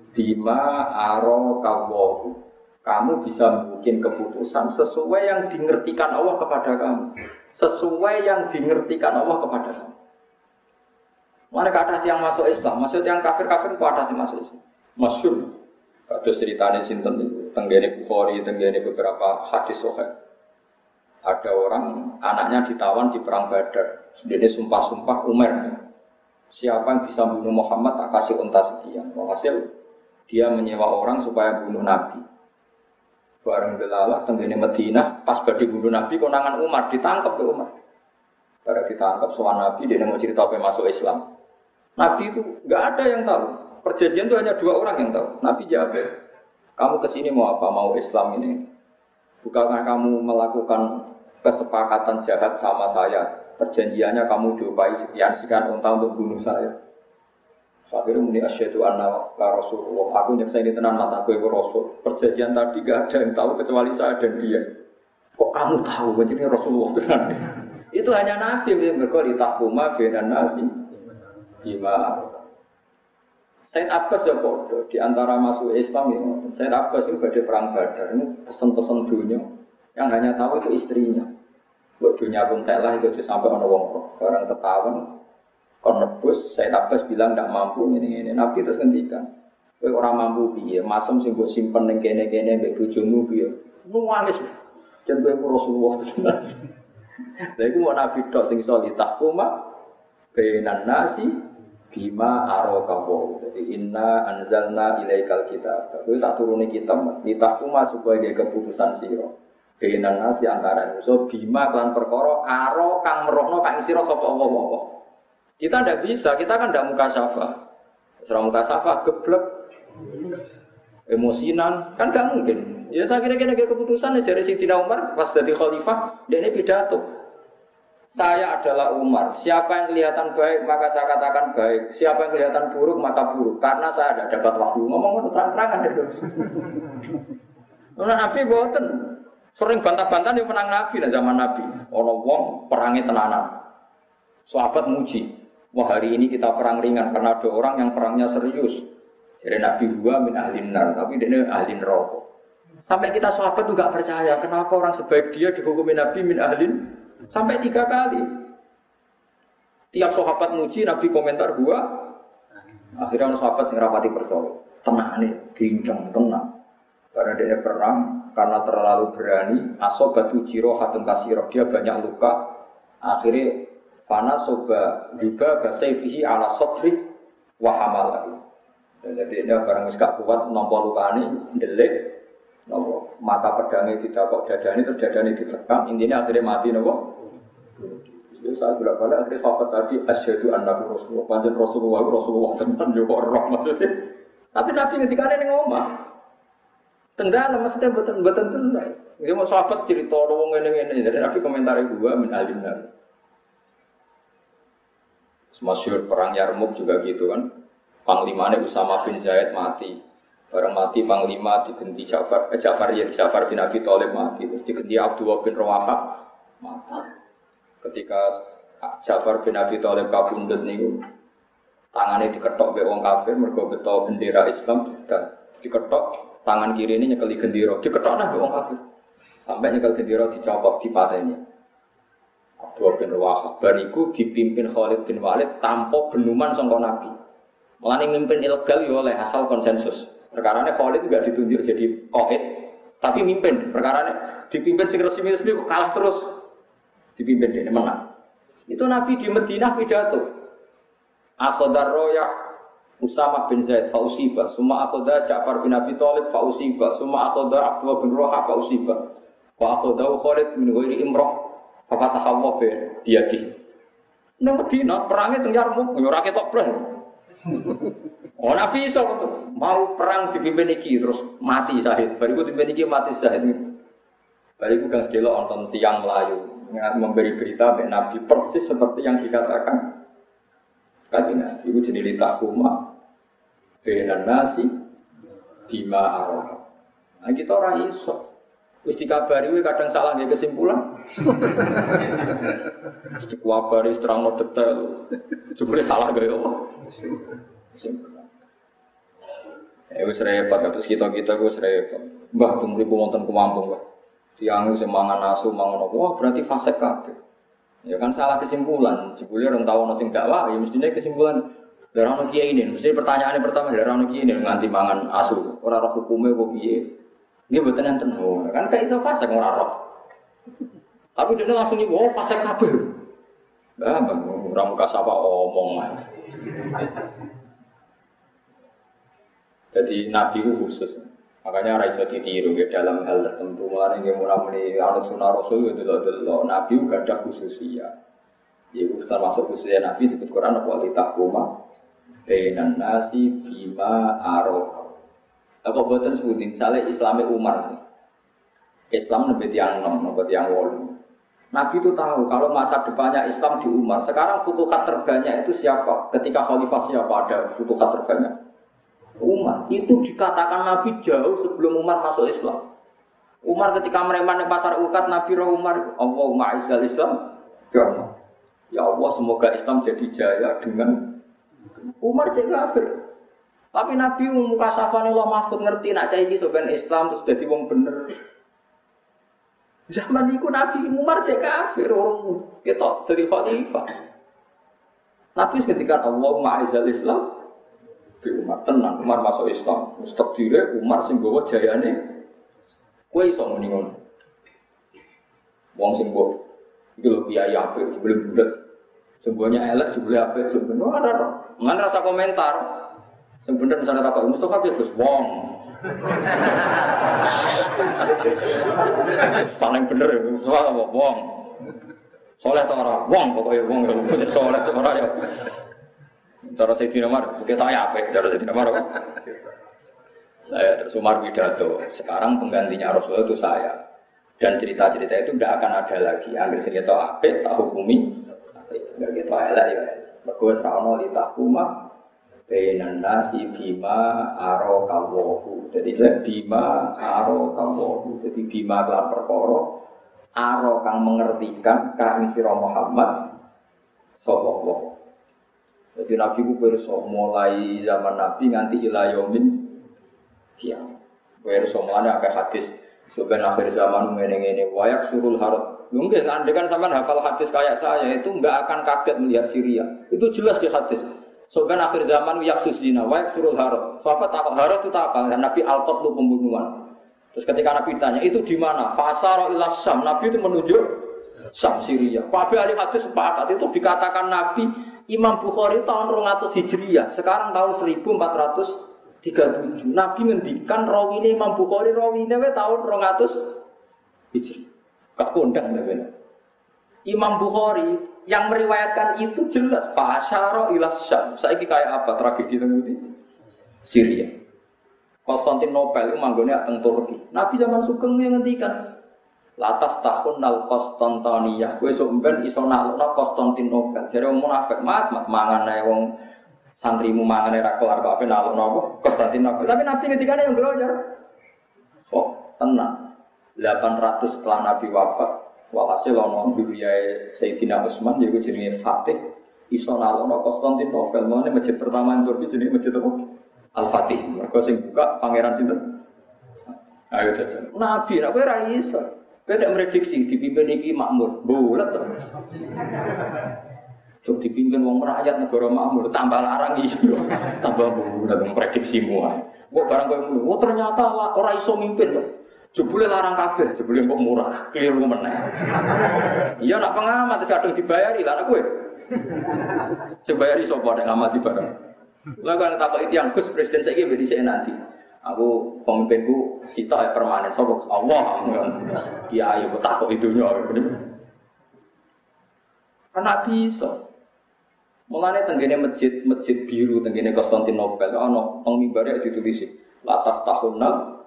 Speaker 1: bima aro kawahu kamu bisa bikin keputusan sesuai yang dimengertikan Allah kepada kamu. Sesuai yang dimengertikan Allah kepada kamu. Mana kata yang masuk Islam, maksud yang kafir-kafir itu ada sih masuk Islam. Masyur. Kados ceritanya sinten itu, tenggene Bukhari, tenggene beberapa hadis sohe. Ada orang anaknya ditawan di perang Badar. Sendiri sumpah-sumpah Umar. Siapa yang bisa bunuh Muhammad tak kasih unta sekian. Hasil dia menyewa orang supaya bunuh Nabi bareng delala tenggene Madinah pas badi bunuh Nabi konangan Umar ditangkap ke Umar. Bareng ditangkap soal Nabi dia mau cerita apa masuk Islam. Nabi itu nggak ada yang tahu. Perjanjian itu hanya dua orang yang tahu. Nabi jawab, kamu ke sini mau apa? Mau Islam ini? Bukankah kamu melakukan kesepakatan jahat sama saya? Perjanjiannya kamu diupai sekian sekian unta untuk bunuh saya. Akhirnya muni asyhadu anna la Rasulullah. Aku ini tenan mata aku itu Rasul. Perjanjian tadi gak ada yang tahu kecuali saya dan dia. Kok kamu tahu ini Rasulullah tenan? itu hanya Nabi yang di takuma benan nasi. Bima Said Abbas ya bodoh di antara masuk Islam ya. Said Abbas itu pada perang Badar ini pesan-pesan dunia yang hanya tahu itu istrinya. Buat dunia pun telah itu sampai orang orang tertawan kon nebus, saya Abbas bilang tidak mampu ini ini. Nabi terus ngendikan, kowe orang mampu piye? Masem sing mbok simpen ning kene-kene mbek bojomu piye? Nuwangis. Jan kowe Rasulullah tenan. Lha iku mau Nabi tok sing iso litahuma bainan nasi bima araka wa. Jadi inna anzalna ilaikal kitab. Kowe tak turuni kitab litahuma supaya dia keputusan sira. Bainan nasi antara so bima kelan perkara aro kang merohno kang sira sapa Allah. Kita tidak bisa, kita kan tidak muka syafa. Setelah muka syafa, geblek, emosinan, kan gak mungkin. Ya saya kira-kira keputusan ya dari Sidina Umar pas jadi khalifah, dia ini pidato. Saya adalah Umar. Siapa yang kelihatan baik maka saya katakan baik. Siapa yang kelihatan buruk maka buruk. Karena saya tidak dapat waktu ngomong terang-terangan itu. Nah, Nabi boten sering bantah-bantah di menang Nabi nah zaman Nabi. Orang wong perangi tenanan. Sahabat muji. Wah hari ini kita perang ringan karena ada orang yang perangnya serius. Jadi Nabi gua min ahlin nar, tapi dia ahli rokok. Sampai kita sahabat juga percaya, kenapa orang sebaik dia dihukumi Nabi min ahlin sampai tiga kali. Tiap sahabat muji Nabi komentar gua Akhirnya orang sahabat sing rapati percaya. Tenang nih, gincang tenang. Karena dia perang, karena terlalu berani, asobatu jirohatun kasiroh, dia banyak luka. Akhirnya Fana soba juga basaifihi ala sotri wahamal lagi. Jadi ini barang gak kuat nompo lukani, delik, nopo mata pedangnya tidak kok dadani terus dadani ditekan, intinya akhirnya mati nopo. Jadi saya sudah balik akhirnya sahabat tadi asyhadu annabi rasulullah, panjang rasulullah rasulullah teman juga orang maksudnya. Tapi nabi ketika ini ngomong, tenggelam maksudnya betul betul tenggelam. Dia mau sahabat cerita orang ini ini, jadi nabi komentar gua min alim nabi. Masyur perang Yarmuk juga gitu kan. Panglimanya Usama bin Zaid mati. Barang mati Panglima diganti Ja'far, eh, Ja'far ya Ja'far bin Abi Thalib mati. Terus diganti Abdullah bin Rawaha mati. Ketika Ja'far bin Abi Thalib kabundut nih, tangannya diketok be wong kafir mergo beto bendera Islam diketok tangan kiri ini nyekeli gendera diketok nah wong kafir sampai nyekel gendera dicopot di patenya Abdullah bin Rawahab bariku dipimpin Khalid bin Walid tanpa benuman sangka Nabi. Malah mimpin ilegal ya oleh asal konsensus. Perkara ini Khalid juga ditunjuk jadi qaid, tapi mimpin. Perkara ini dipimpin sing resmi-resmi kalah terus. Dipimpin dia menang. Itu Nabi di Madinah pidato. Akhodar roya Usama bin Zaid fausiba, semua akhoda Ja'far bin Abi Thalib fausiba, semua akhoda Abdullah bin Roha fausiba. Wa akhoda Khalid bin Ghairi Imrah Bapak tasawuf ya, dia di. Nang Medina perangnya teng Yarmuk, yo ora ketok blas. Oh Nabi iso mau perang dipimpin iki terus mati Syahid. Bariku dipimpin iki mati Syahid. Bariku kan sedelok nonton tiang Melayu memberi berita Mbak Nabi persis seperti yang dikatakan Kajian itu jadi litahuma benan nasi bima arah. Nah kita orang iso Terus dikabari kadang salah nggak kesimpulan. Terus dikabari terang no detail. Sebenarnya salah gak ya Kesimpulan. Ya wis repot terus kita kita gue repot. Mbah tunggu ku wonten kemampu mbah. Tiang semangan asu mangan wah berarti fase kabeh. Ya kan salah kesimpulan. Jebule orang tahu nasi dakwah ya mestinya kesimpulan orang kiai ini. Mesti pertanyaannya pertama orang kiai ini nganti mangan asu. Orang roh hukumnya kok kiai. Dia betul yang tenang, kan kayak iso fase roh. Tapi dia langsung nih, wow fase kabel. Bah, bang, orang muka sapa omong lah. Jadi Nabi itu khusus. Makanya Raisa ditiru ya dalam hal tertentu. Mulai yang mulai anut sunnah Rasul itu loh Nabi juga ada khususnya. Ya, Ustaz masuk khususnya Nabi di Quran apa kuma. Benan nasi bima arok apa buatan sebutin, misalnya Islamnya Umar, Islam lebih tiang enam, lebih tiang wolu. Nabi itu tahu kalau masa depannya Islam di Umar. Sekarang futuhat terbanyak itu siapa? Ketika khalifah siapa ada futuhat terbanyak? Umar. Itu dikatakan Nabi jauh sebelum Umar masuk Islam. Umar ketika mereman di pasar ukat Nabi roh Umar, Islam. Ya Allah. Ya Allah semoga Islam jadi jaya dengan Umar jadi kafir. Tapi Nabi muka safane Allah Mahfud ngerti nak cah iki soben Islam terus dadi wong bener. Zaman itu Nabi Umar cek kafir orang kita dari khalifah. Nabi ketika Allah ma'izal Islam di Umar tenang, Umar masuk Islam. Mustaq dire Umar sing bawa jayane kowe iso muni ngono. Wong sing bawa iki lho kiai apik sebelum bulat. Semuanya elek jebule apik sebenarnya ada. Ngan rasa komentar. Yang bener misalnya takut Mustafa ya Gus Wong. Paling bener ya Mustafa apa Wong. Soleh atau orang Wong pokoknya Wong ya soleh atau orang ya. Cara Sayyidina Umar, kita ya apa? Cara Sayyidina Umar apa? Nah, ya, terus Umar pidato. Sekarang penggantinya Rasulullah itu saya. Dan cerita-cerita itu tidak akan ada lagi. Ambil segitu apa? Tak hukumi. Enggak gitu elek ya. Bagus rano li tahkumah Bainan nasi bima aro kawohu. Jadi bima aro kawohu. Jadi bima kelan perkara aro kang mengertikan kang sira Muhammad sallallahu Jadi Nabi ku pirsa mulai zaman Nabi nganti ila yaumin kiamat. Pirsa mulane akeh hadis sebenarnya akhir zaman ngene-ngene wayak surul harut. Mungkin andai kan sama hafal hadis kayak saya itu nggak akan kaget melihat Syria. Itu jelas di hadis. Soalnya akhir zaman yaksus zina, wa yaksurul harot. Sahabat takut harot itu apa? Nabi alkot lu pembunuhan. Terus ketika Nabi ditanya, itu di mana? Fasaro ilas Sam. Nabi itu menunjuk Sam Syria. Kabeh ahli hadis sepakat itu dikatakan Nabi Imam Bukhari tahun 200 Hijriah, sekarang tahun 1437. Nabi ngendikan rawine Imam Bukhari rawine tahun 200 Hijriah. Gak kondang Imam Bukhari yang meriwayatkan itu jelas Fasaro ilas Syam. Saiki kayak apa tragedi itu? Syria. Konstantinopel itu manggone teng Turki. Nabi zaman Sugeng yang ngendikan Lataf tahun nal Konstantinia. Gue sumben iso nalukna Konstantinopel. Jadi wong munafik mat mat mangan ae wong santrimu mangan era kelar kok nalukna apa Konstantinopel. Tapi Nabi ngendikane yang belajar. Oh, tenang. 800 setelah Nabi wafat, Walhasil ono juriyai Sayyidina Utsman yaiku jenenge Fatih iso nalono Konstantinopel. Mulane masjid pertama yang Turki jenenge masjid apa? Al-Fatih. Mergo sing buka pangeran sinten? Ayo jajan. Nabi nek kowe ra iso. Kowe nek prediksi dipimpin iki makmur. Bulet to. Cuk dipimpin wong rakyat negara makmur tambah larang iso. tambah bulet prediksimu ae. Kok barang kowe oh ternyata ora iso mimpin to. Jebule larang kabeh, jebule kok murah, keliru meneh. Iya nak pengamat kadung dibayari lah kowe. Sebayari sapa nek ngamati bareng. Lah kan takok itu yang Gus presiden saiki ben dhisik nanti. Aku pemimpinku sita ya permanen sapa Allah. Iya ayo takok idunya. Karena bisa. Mulane tenggene masjid masjid biru tenggene Konstantinopel ana teng mimbare ditulis lataf tahunna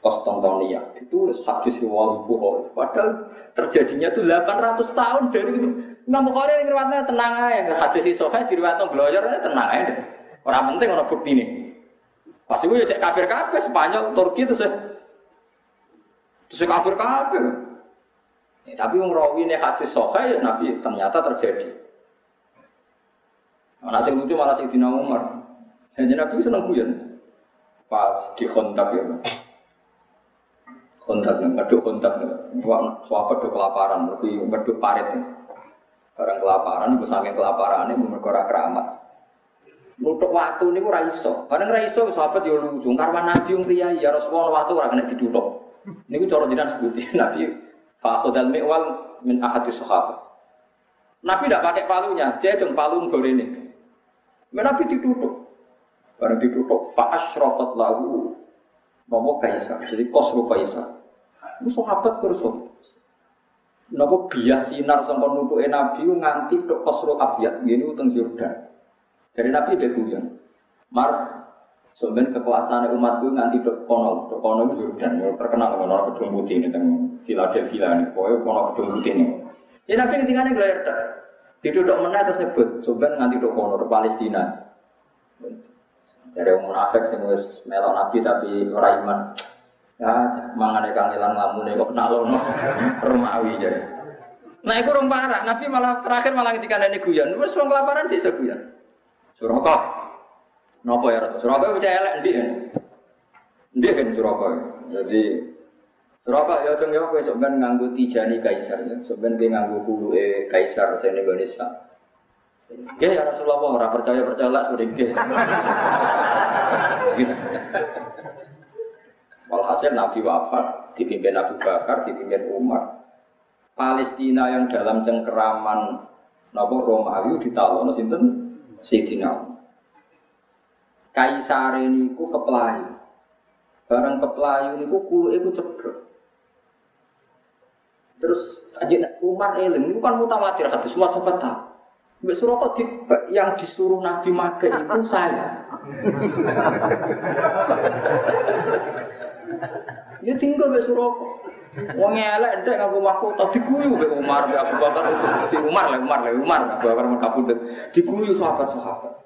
Speaker 1: Konstantinia ditulis hadis riwayat Bukhari. Padahal terjadinya itu 800 tahun dari itu. Imam Bukhari yang riwayatnya tenang aja. Hadis si Sohail diriwayatnya belajar tenang aja. Orang penting orang bukti ini. Pas itu ya cek kafir kafir Spanyol, Turki itu sih. Itu kafir kafir. Ya, tapi yang rawi ini hadis Sohail Nabi ternyata terjadi. Nah, yang lucu malah si Dina Umar. Hanya Nabi senang guyon. Pas di kontak ya kontak yang meduk kontak suapa do kelaparan lebih meduk parit barang kelaparan gue saking kelaparan ini mereka keramat Nutuk waktu ini ora iso. Kadang ora iso sahabat yo lucu. Karena Nabi yang kiai ya Rasulullah waktu ora kena ditutup. Niku cara jenengan sebuti Nabi fa khudal mi'wal min ahadis sahabat. Nabi tidak pakai palunya, dia dong palu ini. Nabi ditutup. Barang ditutup, fa asyraqat lahu Nopo kaisar, jadi kosro kaisar. Itu sahabat terus. Nopo bias sinar sama nutuke Nabi nganti ke kosro abiyat. Ini utang Jordan. Dari Nabi dia guyon. Mar, sebenarnya kekuasaan umatku nganti dok kono, dok kono itu Jordan. Ya, terkenal dengan orang gedung putih ini tentang Philadelphia ini. Pokoknya kono gedung putih ini. Ya Nabi ketika ini gelar. Tidak dok mana terus nyebut. Sebenarnya nganti dok kono, dok Palestina. Dari umur munafik sing wis melok Nabi tapi ora. Ya, mangane kangelan ngamune kok nalono Romawi jadi. Nah, itu orang parah. Nabi malah terakhir malah ketika nenek guyon. Wes wong kelaparan sih guyon. Suraka. Napa ya Ratu? Suraka bisa elek kan? Ndi kan Suraka. Jadi Suraka ya cung ya kowe ben nganggo tijani kaisar ya. Sok ben nganggo kuluke kaisar sing Indonesia. Ya ya Rasulullah ora percaya percaya lah sudah. Walhasil Nabi wafat, dipimpin Abu Bakar, dipimpin Umar. Palestina yang dalam cengkeraman Napa Romawi ditalono sinten Sidina Kaisar ini ku kepelayu. Barang kepelayu niku kuluke ku ceblok. Terus Umar eling, itu kan mutawatir hadis semua sahabat tahu. Mbak Suroko di, yang disuruh Nabi Mage itu saya. ya tinggal Mbak Suroko. Wong elek ndek ngaku omahku tak diguyu mbek Umar, mbek Abu Bakar di Umar lah, Umar lah, Umar Abu Bakar kabudut. Diguyu sahabat-sahabat.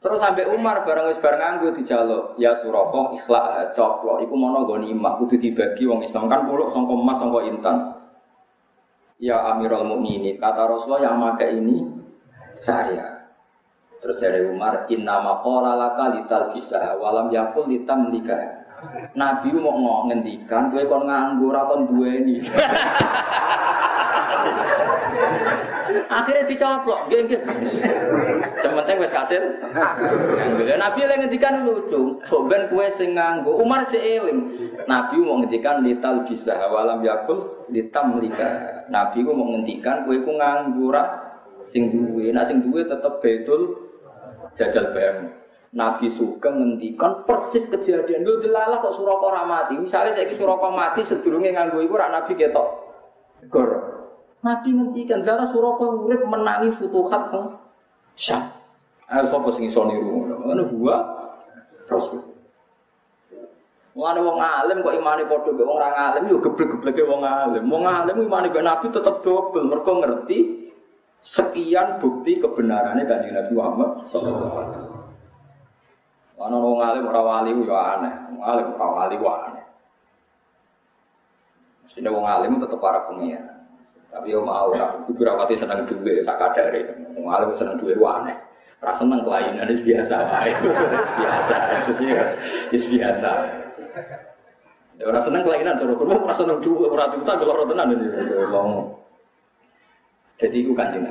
Speaker 1: Terus sampai Umar bareng wis bareng nganggo dijaluk, ya Suroko ikhlak coplok iku mono ghanimah kudu dibagi wong Islam kan puluk sangka emas sangka intan. Ya Amirul Mukminin, kata Rasulullah yang maka ini saya. Terus dari Umar, inna maqala laka lital bisa walam yakul litam nikah. Nabi mau ngendikan, gue kon nganggur kon dua ini. Akhirnya dicoplok, nggih nggih. Sementing wis kasil. Lah Nabi lagi ngendikan lucu, soben kue sing nganggo Umar sik eling. Nabi mau ngendikan lital bisa walam yakul litam lika. Nabi ku mau ngendikan kue ku nganggo ra sing duwe. Nah sing duwe tetep betul jajal bayang. Nabi Sugeng ngendikan persis kejadian lu delalah kok Suraka ora mati. Misalnya saya Suraka mati sedurunge nganggo iku rak Nabi ketok. Gor. Nabi ngendikan darah Suraka urip menangi futuhat kok. Syam. Ayo sapa sing iso niru ngono. gua Rasul. Mulane wong alim kok imane padha mbek wong ora alim yo geblek-gebleke wong alim. Wong alim imane mbek Nabi tetep dobel mergo ngerti sekian bukti kebenarannya kanjeng Nabi Muhammad sallallahu alaihi. Ana wong alim ora wali yo aneh. Wong alim ora wali yo aneh. Mesti wong alim tetep para pengiran. Tapi yo mau ora kudu rapati seneng duwe sak kadare. Wong alim seneng duwe ku aneh. Ora seneng kelainan wis biasa wae. biasa maksudnya wis biasa. Ora seneng kelainan terus ora seneng duwe ora tuta geloro tenan. Jadi iku kanjeng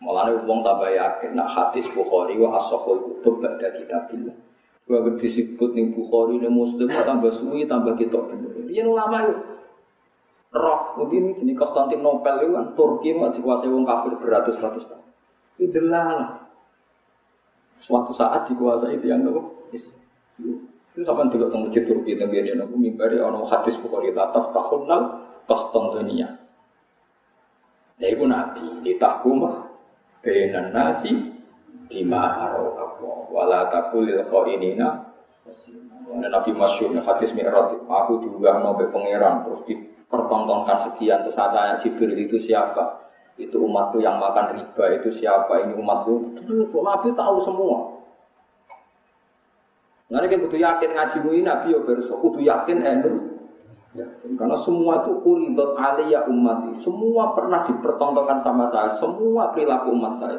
Speaker 1: Mulane wong tambah yakin nak hadis Bukhari wa as-sahih kutub ba'da kitabillah. Gua disebut ning Bukhari ning Muslim tambah suwi tambah kitab bener. Yen ulama itu roh mungkin jenis Konstantinopel itu kan Turki mah dikuasai wong kafir beratus-ratus tahun. Itu delala. Suatu saat dikuasai itu yang nopo itu sama dulu tentang masjid Turki tentang biar aku mimbari ono hadis Bukhari tataf tahunal Konstantinia. Ya itu nabi ditahkumah bainan nasi bima Allah wala takulil khainina Ini Nabi Masyur, hadis Mi'raj, aku juga nabi pangeran terus dipertontonkan sekian terus saya Jibril itu siapa? Itu umatku yang makan riba itu siapa? Ini umatku. Nabi tahu semua. Nanti kita butuh yakin ngaji ini Nabi ya berso, kudu yakin enu. Yakin. Karena semua itu uridot aliyah umat Semua pernah dipertontonkan sama saya. Semua perilaku umat saya.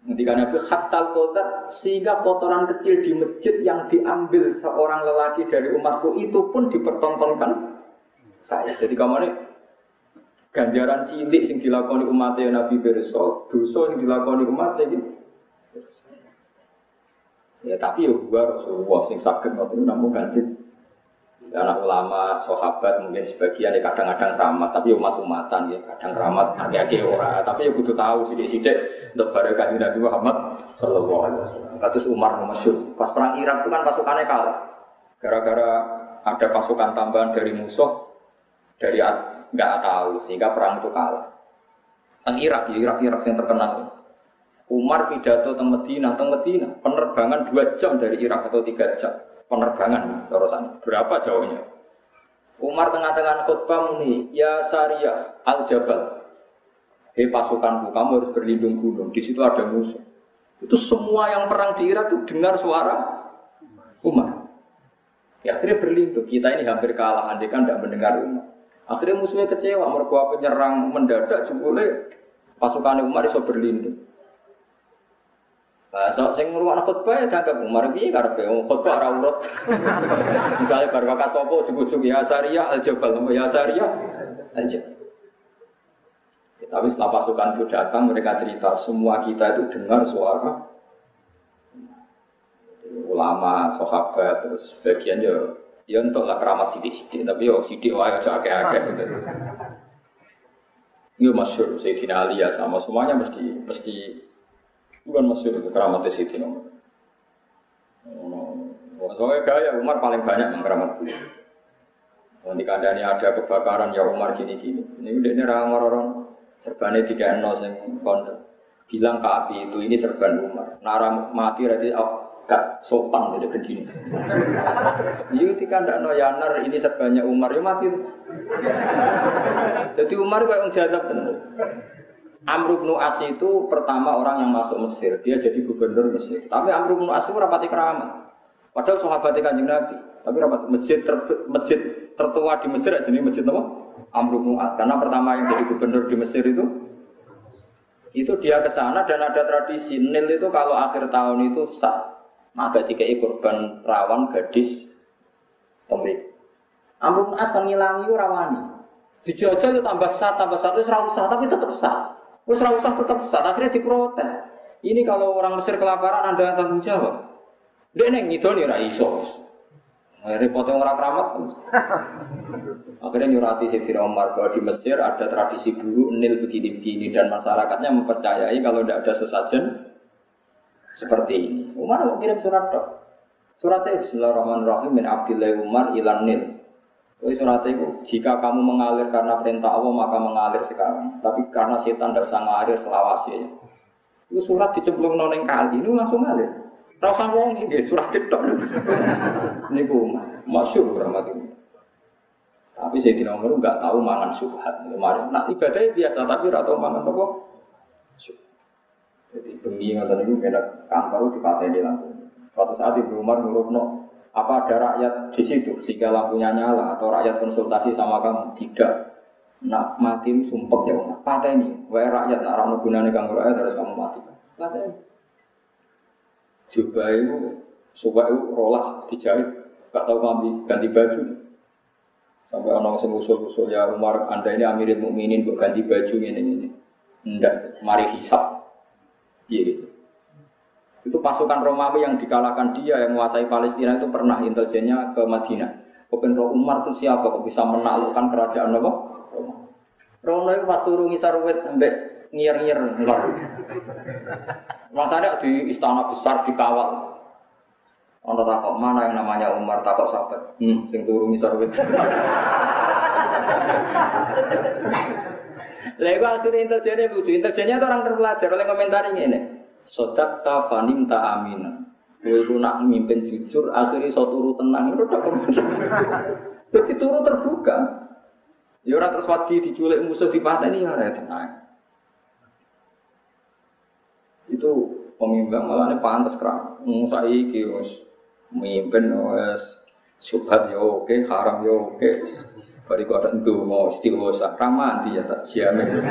Speaker 1: Ketika Nabi khatal kotor sehingga kotoran kecil di masjid yang diambil seorang lelaki dari umatku itu pun dipertontonkan saya. Jadi kamu ini ganjaran cilik yang dilakoni umat Nabi Berso, dosa yang dilakoni umat ini. Ya tapi ya gua Rasulullah sing sakit itu namun ganjil anak ulama, sahabat mungkin sebagian ya kadang-kadang keramat, tapi umat-umatan ya kadang keramat agak-agak ora, tapi ya butuh tahu sidik-sidik untuk barokah Nabi Muhammad Sallallahu Alaihi Wasallam. Kasus Umar Masyur, pas perang Irak itu kan pasukannya kalah, gara-gara ada pasukan tambahan dari musuh dari nggak tahu sehingga perang itu kalah. Teng Irak, ya Irak Irak yang terkenal. Umar pidato teng Medina, teng Medina penerbangan dua jam dari Irak atau tiga jam penerbangan terusan. Berapa jauhnya? Umar tengah-tengah khutbah muni, ya Syariah al Jabal. Hei pasukanku, kamu harus berlindung gunung. Di situ ada musuh. Itu semua yang perang di Irak itu dengar suara Umar. Ya akhirnya berlindung. Kita ini hampir kalah, andai kan tidak mendengar Umar. Akhirnya musuhnya kecewa, mereka penyerang mendadak jebule pasukan Umar bisa berlindung. So, sing ngrungokno khotbah ya dianggap Umar piye karepe wong khotbah ora urut. Misale bar wakat apa ujug-ujug ya Sariyah al Jabal, ya Sariyah al Jabal. Ya, tapi setelah pasukan itu datang mereka cerita semua kita itu dengar suara ulama, sahabat, terus bagian ya ya untuk lah keramat sidik-sidik, tapi yo sidik wae aja akeh-akeh gitu. Ini masyur Sayyidina Ali ya sama semuanya mesti mesti Bukan masyur itu keramat Siti nomor. Soalnya gaya Umar paling banyak yang keramat beliau. Nanti kandani ada kebakaran ya Umar gini-gini. Ini udah ini orang-orang serbannya tiga nol yang kondo. Bilang ke api itu ini serban Umar. Nara mati berarti oh, gak sopan jadi begini. Iya ketika ndak no yanar ini serbannya Umar ya mati. Jadi Umar kayak orang jadab. Amr bin As itu pertama orang yang masuk Mesir, dia jadi gubernur Mesir. Tapi Amr bin As itu rapati keramat. Padahal sahabat kanjeng Nabi, tapi rapat masjid ter, masjid tertua di Mesir jadi masjid apa? Amr bin As. Karena pertama yang jadi gubernur di Mesir itu itu dia ke sana dan ada tradisi Nil itu kalau akhir tahun itu sah maka tiga korban rawan gadis pemilik. Amr bin As kan ngilangi rawani. Dijajal itu tambah sat, tambah sat, itu usah, tapi tetap sat. Terus usah tetap sat, akhirnya diprotes. Ini kalau orang Mesir kelaparan Anda tanggung jawab. Dia neng ngidoni ra iso. Repotnya orang keramat. Akhirnya nyurati Sayyidina Umar bahwa di Mesir ada tradisi dulu nil begini-begini dan masyarakatnya mempercayai kalau tidak ada sesajen seperti ini. Umar mau kirim surat dok. Suratnya Bismillahirrahmanirrahim min Abdillah Umar ilan nil. Jadi surat itu, jika kamu mengalir karena perintah Allah maka mengalir sekarang. Tapi karena setan tidak usah ngalir selawasi. Itu surat dicemplung noneng kali, ini langsung ngalir. Rasa wong ini surat itu. ini ku masyur rahmat ini. Tapi saya tidak Umar nggak tahu mangan subhat kemarin. Nah ibadahnya biasa tapi rata mangan apa? Jadi bengi ngoten niku kena kantor dipateni lampu. Suatu saat Ibu Umar ngurupno apa ada rakyat di situ sehingga lampunya nyala atau rakyat konsultasi sama kamu? Tidak. Nak mati sumpah ya Umar. Pateni, wae rakyat nak rano gunane kanggo rakyat harus kamu mati. Pateni. Coba itu, coba itu rolas dijahit, gak tahu kami ganti baju. Sampai orang sing usul-usul ya Umar, anda ini Amirul Mukminin buat ganti baju ini ini. Enggak, mari hisap. Iya gitu. Itu pasukan Romawi yang dikalahkan dia yang menguasai Palestina itu pernah intelijennya ke Madinah. Open Roh Umar itu siapa kok bisa menaklukkan kerajaan apa? Roma. Roma itu pas turun ngisar wet sampai ngir-ngir ngelor. Masanya di istana besar dikawal. Ono takok mana yang namanya Umar takok sahabat. Hmm, sing turun ngisar wet. Iku akhirnya lucu. Intelijennya itu orang terpelajar oleh komentar ini. Sodak ta fanim ta amin. Kowe iku nak mimpin jujur, akhirnya so turu tenang. Jadi turu terbuka. Ya orang terus wadi diculik musuh di ini ya ora tenang. Itu pemimpin malah ini pantas kerang. Musa iki wis mimpin subhat ya oke, haram ya oke. Bari kok ada itu mau istighosa, ramah ya tak jamin.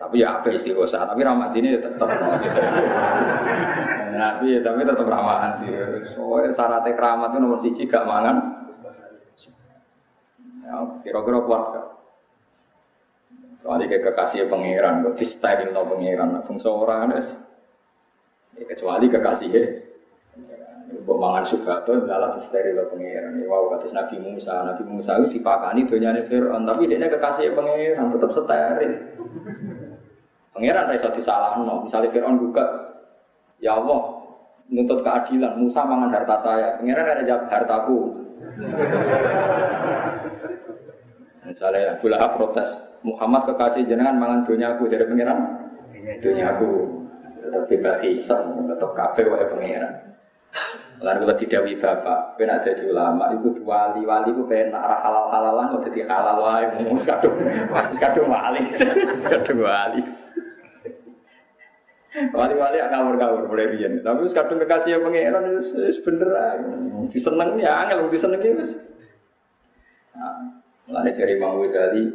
Speaker 1: Tapi ya apa istighosa, tapi ramah ini ya tetap. Nabi tapi tetap ramah anti. Soalnya syaratnya keramat itu nomor siji gak mangan. Ya, kira-kira kuat gak? Soalnya kayak kekasih pangeran, kok distain no pangeran, fungsi orang es. Ya, kecuali kekasih Mbok mangan sugato adalah steril pangeran. Wow, kata Nabi Musa, Nabi Musa itu dipakani nih Fir'aun, tapi dia kekasih pangeran tetap steril. Pangeran rasa no. Misalnya Fir'aun buka, ya Allah, nuntut keadilan, Musa mangan harta saya. Pangeran ada jawab hartaku. Misalnya Abdullah protes, Muhammad kekasih jenengan mangan aku dari pangeran, aku tetap bebas kisah, tetap kafe wae pangeran. Lalu kalau didawi bapak, kena jadi ulama, itu wali wali itu pengen arah halal halalan, kok jadi halal wae, mau sekadung, sekadung wali, sekadung wali. Wali-wali agak ngawur-ngawur boleh biyen. Tapi sekadung kekasih yang pangeran itu bener Diseneng ya, angel diseneng ya wis. Nah, dari Imam Ghazali,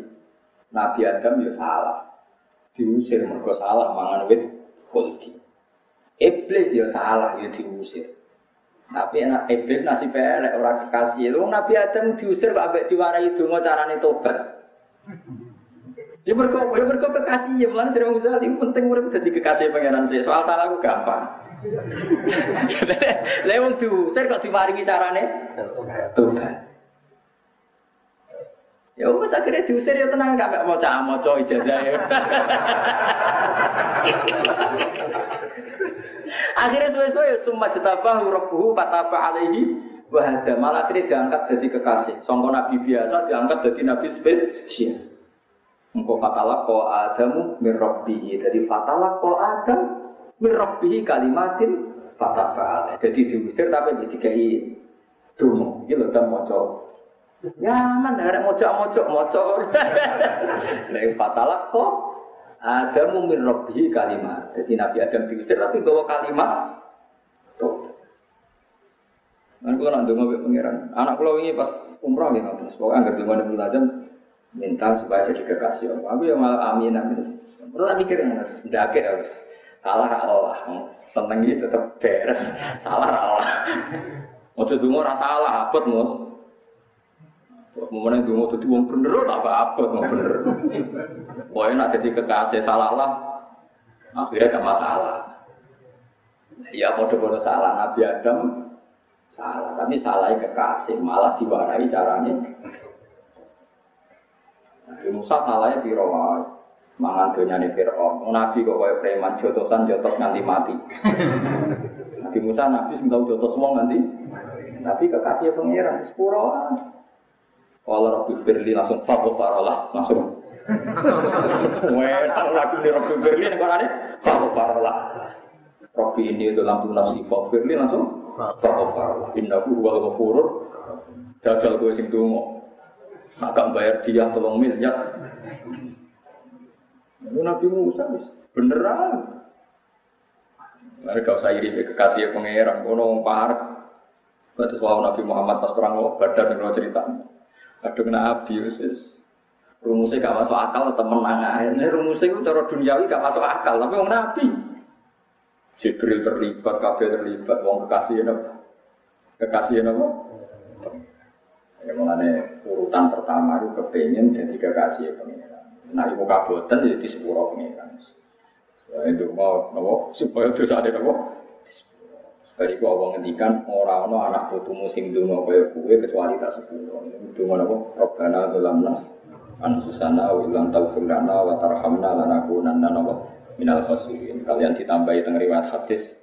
Speaker 1: Nabi Adam ya salah. Diusir mergo salah mangan wit kulti. Iblis ya salah ya diusir. Tapi enak iblis nasi pelek orang kekasih. Lu Nabi Adam diusir kok ambek diwarai donga carane tobat. Ya mergo ya mergo kekasih ya mulane dari Musa itu penting urip dadi kekasih pangeran sih. Soal salah aku gampang. Lah wong diusir kok diparingi carane tobat. Ya wes akhirnya diusir ya tenang gak mau cah mau ijazah ya. Akhirnya suwe-suwe ya summa jetabah rabbuhu fataba alaihi wahada malah akhirnya diangkat jadi kekasih. Songko nabi biasa diangkat jadi nabi spesial. Engkau fatalah ko adamu mirrobbihi. Jadi fatalah ko adam mirrobbihi kalimatin fataba alaihi. Jadi diusir tapi kayak dungu. Gitu dan moco. Ya aman, ada moco-moco, moco. Nek fatalah ko Adamu min rabbihi kalimat. Jadi Nabi Adam diusir tapi bawa kalimat. Tuh. Kan kalau nanti mau pangeran, anak kalau ini pas umroh ya terus pokoknya nggak dengar Ibnu Azam minta supaya jadi kekasih Allah. Aku yang malah amin amin. Terus tak mikir harus dake harus salah Allah. Seneng itu tetap beres. Salah Allah. Mau dengar rasa salah abot mus. Kemudian dungo tuh wong bener tak apa-apa wong bener. Pokoknya nak jadi kekasih salah lah, akhirnya gak masalah. Ya kode-kode salah Nabi Adam salah, tapi salahnya kekasih malah diwarai caranya. Nabi Musa salahnya biro mangan dunia nih Fir'aun. Nabi kok kayak preman jotosan jotos nganti mati. Nabi Musa Nabi sing tau jotos wong nganti. Tapi kekasih pangeran sepuro. Kalau Rabbi Firli langsung farolah langsung. Wah, lagi nih Rabbi Firli nih korane farolah. Rabbi ini itu lampu nafsi Firli langsung farolah. Innahu huwal ghafurur. Dadal gue sing dungo. Agak bayar dia tolong miliar. Nabi Musa beneran. Mereka usah iri kekasih pangeran, kono parek. Batas wau Nabi Muhammad pas perang Badar sing cerita. Kadung Nabi Yesus. Rumusnya gak masuk akal tetap menang aja. Ini rumusnya itu cara duniawi gak masuk akal, tapi orang Nabi. Jibril terlibat, kabel terlibat, wong kekasih apa? Kekasih apa? Ya mengenai urutan pertama itu kepengen jadi kekasih pengiran. Nah ibu kabutan jadi di sepuro pengiran. Itu mau nopo supaya dosa ada nopo. Dari gua awang ngendikan orang-orang anak putumu sing dungo kaya kue kecuali tak sepuluh. Dungo nopo Robbana dolamna anfusana wa ilam taghfir lana wa tarhamna lanakunanna nopo minal khasirin. Kalian ditambahi teng riwayat hadis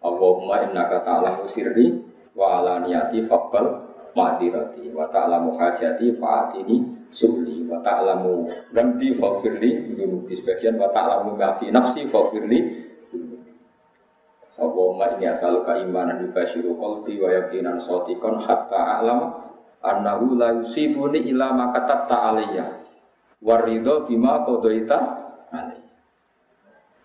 Speaker 1: Allahumma innaka ta'lamu sirri wa alaniyati faqbal ma'dirati wa ta'lamu hajati fa'atini subli wa ta'lamu gambi faghfirli dunubi. Sebagian wa ta'lamu ma fi nafsi faghfirli Sapa ma ini asal keimanan dibasyiru qalbi wa yaqinan sotikon hatta alam annahu la yusibuni illa ma katabta alayya. Warido bima qadaita alayya.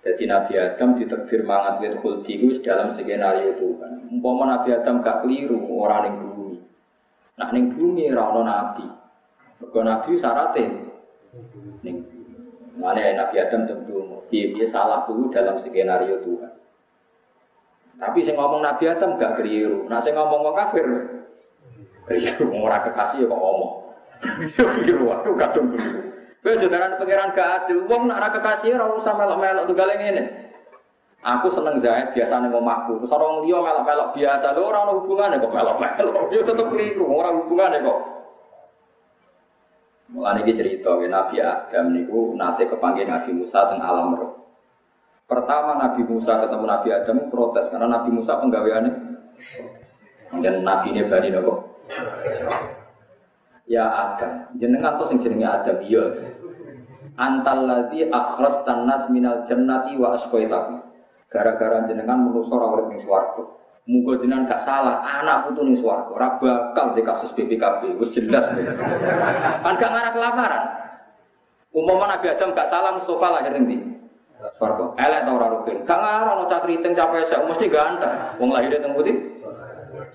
Speaker 1: Jadi Nabi Adam ditakdir mangat wit khuldi dalam skenario Tuhan. Umpama Nabi Adam gak keliru orang yang Nah ning bumi ora nabi. Mergo nabi syaratnya ning Mana Nabi Adam tentu dia, dia salah dulu dalam skenario Tuhan. Tapi saya ngomong Nabi Adam gak keliru. Nah saya ngomong orang kafir, keliru. Orang kekasih kok ngomong. Keliru, aku kadung keliru. Kowe jodaran pangeran gak adil. Wong nak kekasih ora usah melok-melok tunggal ngene. Aku seneng Zaid biasa ning omahku. Terus orang liya melok-melok biasa. Lho ora ono hubungane kok melok-melok. Yo tetep keliru, ora hubungane kok. Mulane iki cerita Nabi Adam niku nate kepanggil Nabi Musa teng alam roh. Pertama Nabi Musa ketemu Nabi Adam protes karena Nabi Musa penggaweane dan Nabi ini bani nopo. Ya Adam, jenengan tuh sing jenenge Adam iya. Antal ladzi akhras tanas minal jannati wa asqaitahu. Gara-gara jenengan manusa ora urip ning swarga. Muga jenengan gak salah, anak putu ning swarga ora bakal di kasus BPKB, wis jelas. kan gak ngarah kelaparan. Umpama Nabi Adam gak salah Mustafa lahir ning? Swarga. Elek ta ora rugen. Gak ngarah ono cah kriting saya mesti ganteng. Wong lahir teng putih.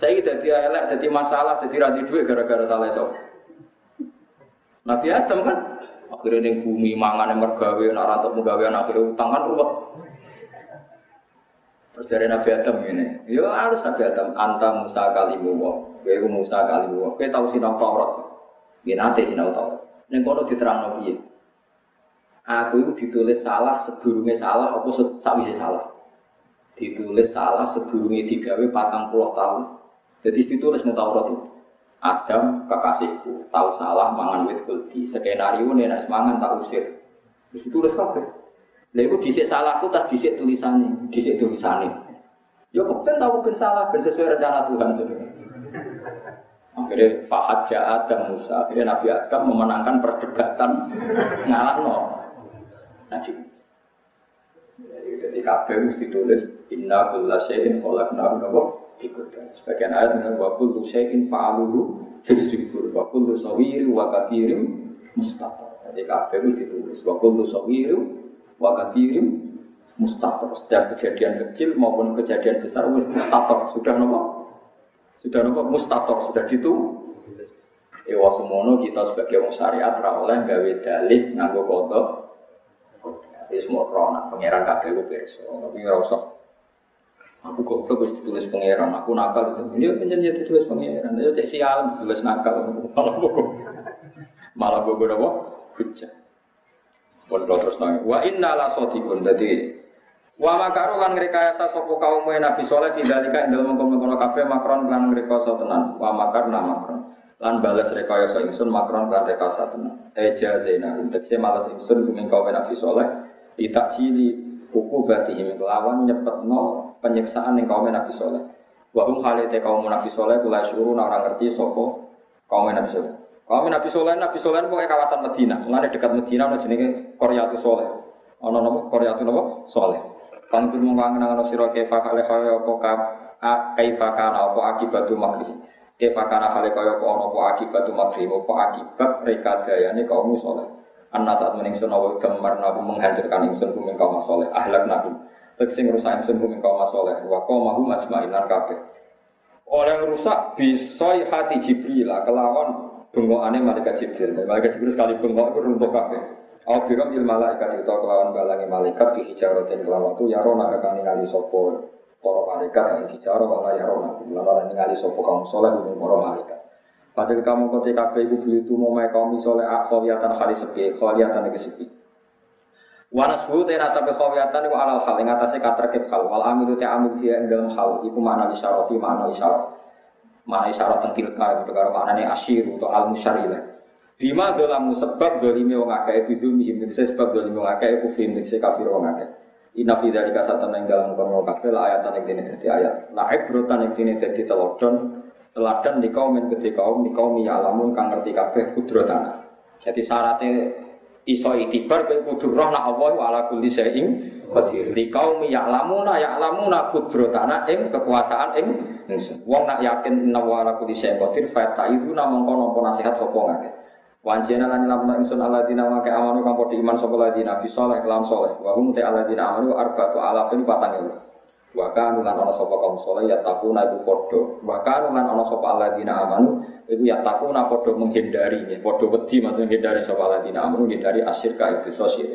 Speaker 1: Saya dadi elek, dadi masalah, dadi ra duit gara-gara salah sapa. Nabi Adam kan akhirnya ning bumi mangan yang mergawe nak mergawe akhirnya utang kan ruwet. Terjadi Nabi Adam ini, ya harus Nabi Adam anta Musa kalimu wa, kowe Musa kalimu wa, kowe tahu sinau Taurat. Nggih nate sinau Taurat. Ning kono diterangno piye? Aku itu ditulis salah sedurunge salah apa sakwise salah. Ditulis salah sedurunge patang puluh tahun. Jadi ditulis ning Taurat itu. Adam kekasihku tahu salah mangan wit kuldi skenario nih nak semangan tak usir terus ditulis kafe Lalu itu disik salahku tak disik tulisannya disik tulisannya ya kepen tahu ben salah ben sesuai rencana Tuhan akhirnya Fahad jahat dan Musa. Akhirnya Nabi Adam memenangkan perdebatan ngalah no Nabi. Jadi kafe mesti tulis inna kulla syai'in khalaqnahu ikutan. Sebagian ayat dengan wa kullu syai'in fa'aluhu fisjifur wa kullu sawiri wa kathirim mustatar. Jadi kabeh itu ditulis wa kullu sawiri wa kathirim mustatar. Setiap kejadian kecil maupun kejadian besar mustatar. Sudah nopo? Sudah nopo? Mustatar. Sudah ditu. Ewa semono kita sebagai orang syariat oleh gawe dalih nganggo kodok. Ini semua kronak pangeran kabeh ku pirsa. Tapi ora usah Aku kok harus ditulis pangeran, aku nakal itu. Ini penjajah ditulis pangeran. Itu cek sial ditulis nakal. Malah kok Malah gue apa? Hujah. Pun terus nangis. Wa inna la sodikun. Jadi Wa makaru lan ngrekayasa sapa kaum Nabi Saleh tidalika ing dalem mengkono kabeh makron lan ngrekayasa tenan. Wa makar nama makron. Lan bales rekayasa ingsun makron lan rekayasa tenan. Eja zaina tegese malas ingsun kuming kaum Nabi Saleh tidak cili kuku batihim kelawan nyepetno penyiksaan ning kaum Nabi Saleh. Wa hum khalite kaum Nabi Saleh kula syukur ora ngerti sapa kaum Nabi Saleh. Kaum Nabi Soleh, Nabi Soleh pokoknya kawasan Medina. Mulane dekat Medina ana jenenge Qaryatu Soleh. Ana nama Qaryatu napa? Soleh. Pantul mung ana sira kefa kale kaya apa ka kaifa kana apa akibatu makri. Kefa kana kale kaya apa ana apa akibatu makri apa akibat rekadayane kaum Soleh. Anna saat meningsun awal gemar nabu menghancurkan ingsun kuming kaum soleh ahlak nabu. Tegese ngrusak ingsun kuming kaum soleh. Wa qaumahu majma'ilan kabeh. Oleh rusak bisoi hati Jibril kelawan bengokane malaikat Jibril. Malaikat Jibril sekali bengok itu runtuh kabeh. Au biram il malaikat itu kelawan balangi malaikat di hijaratin kelawan itu yarona akan ningali sopo para malaikat yang hijaro wala yarona. Lalu ningali sopo kaum soleh ini para malaikat. Padahal kamu ketika kabeh iku beli itu mau kaum soleh akhawiyatan kali sepi, khawiyatan iki sepi. Wanas bu tena sampai khawiyatan iku alal hal ing atase katerkep hal wal amilu te amil fiya ing dalam hal iku mana isyarati mana isyarat mana isyarat tilka mana nih asyir atau al musyarilah Bima dolamu sebab dolimi wong akeh itu zulmi him sebab dolimi wong akeh itu film dikse kafir wong akeh. Inna fi dzalika satan ing dalam kono kabeh ayatan ing dene dadi ayat. La ibrotan ing dene dadi telodon teladan di kaum yang gede kaum di kaum ya alamun kang ngerti kabeh kudrotana. Jadi syaratnya iso itibar kowe kudu roh nak Allah ala kulli syai'in qadir. Li qaumi ya'lamuna ya'lamuna qudratan ing kekuasaan ing ingsun. Wong nak yakin inna wa ala kulli syai'in qadir fa ta'iduna mongko nampa nasihat sapa. Wanjena lan lamna ingsun alladzina wa amanu kang padha iman sapa alladzina fi saleh kelam saleh. Wa hum ta alladzina amanu arba'atu alafin patang ewu. Kanu lan ana sapa kaum saleh ya takuna iku padha. Wa kanu lan ana sapa alladzina amanu iku ya takuna padha menghindari, padha wedi maksudnya menghindari sapa alladzina amanu menghindari asyirka itu sosial.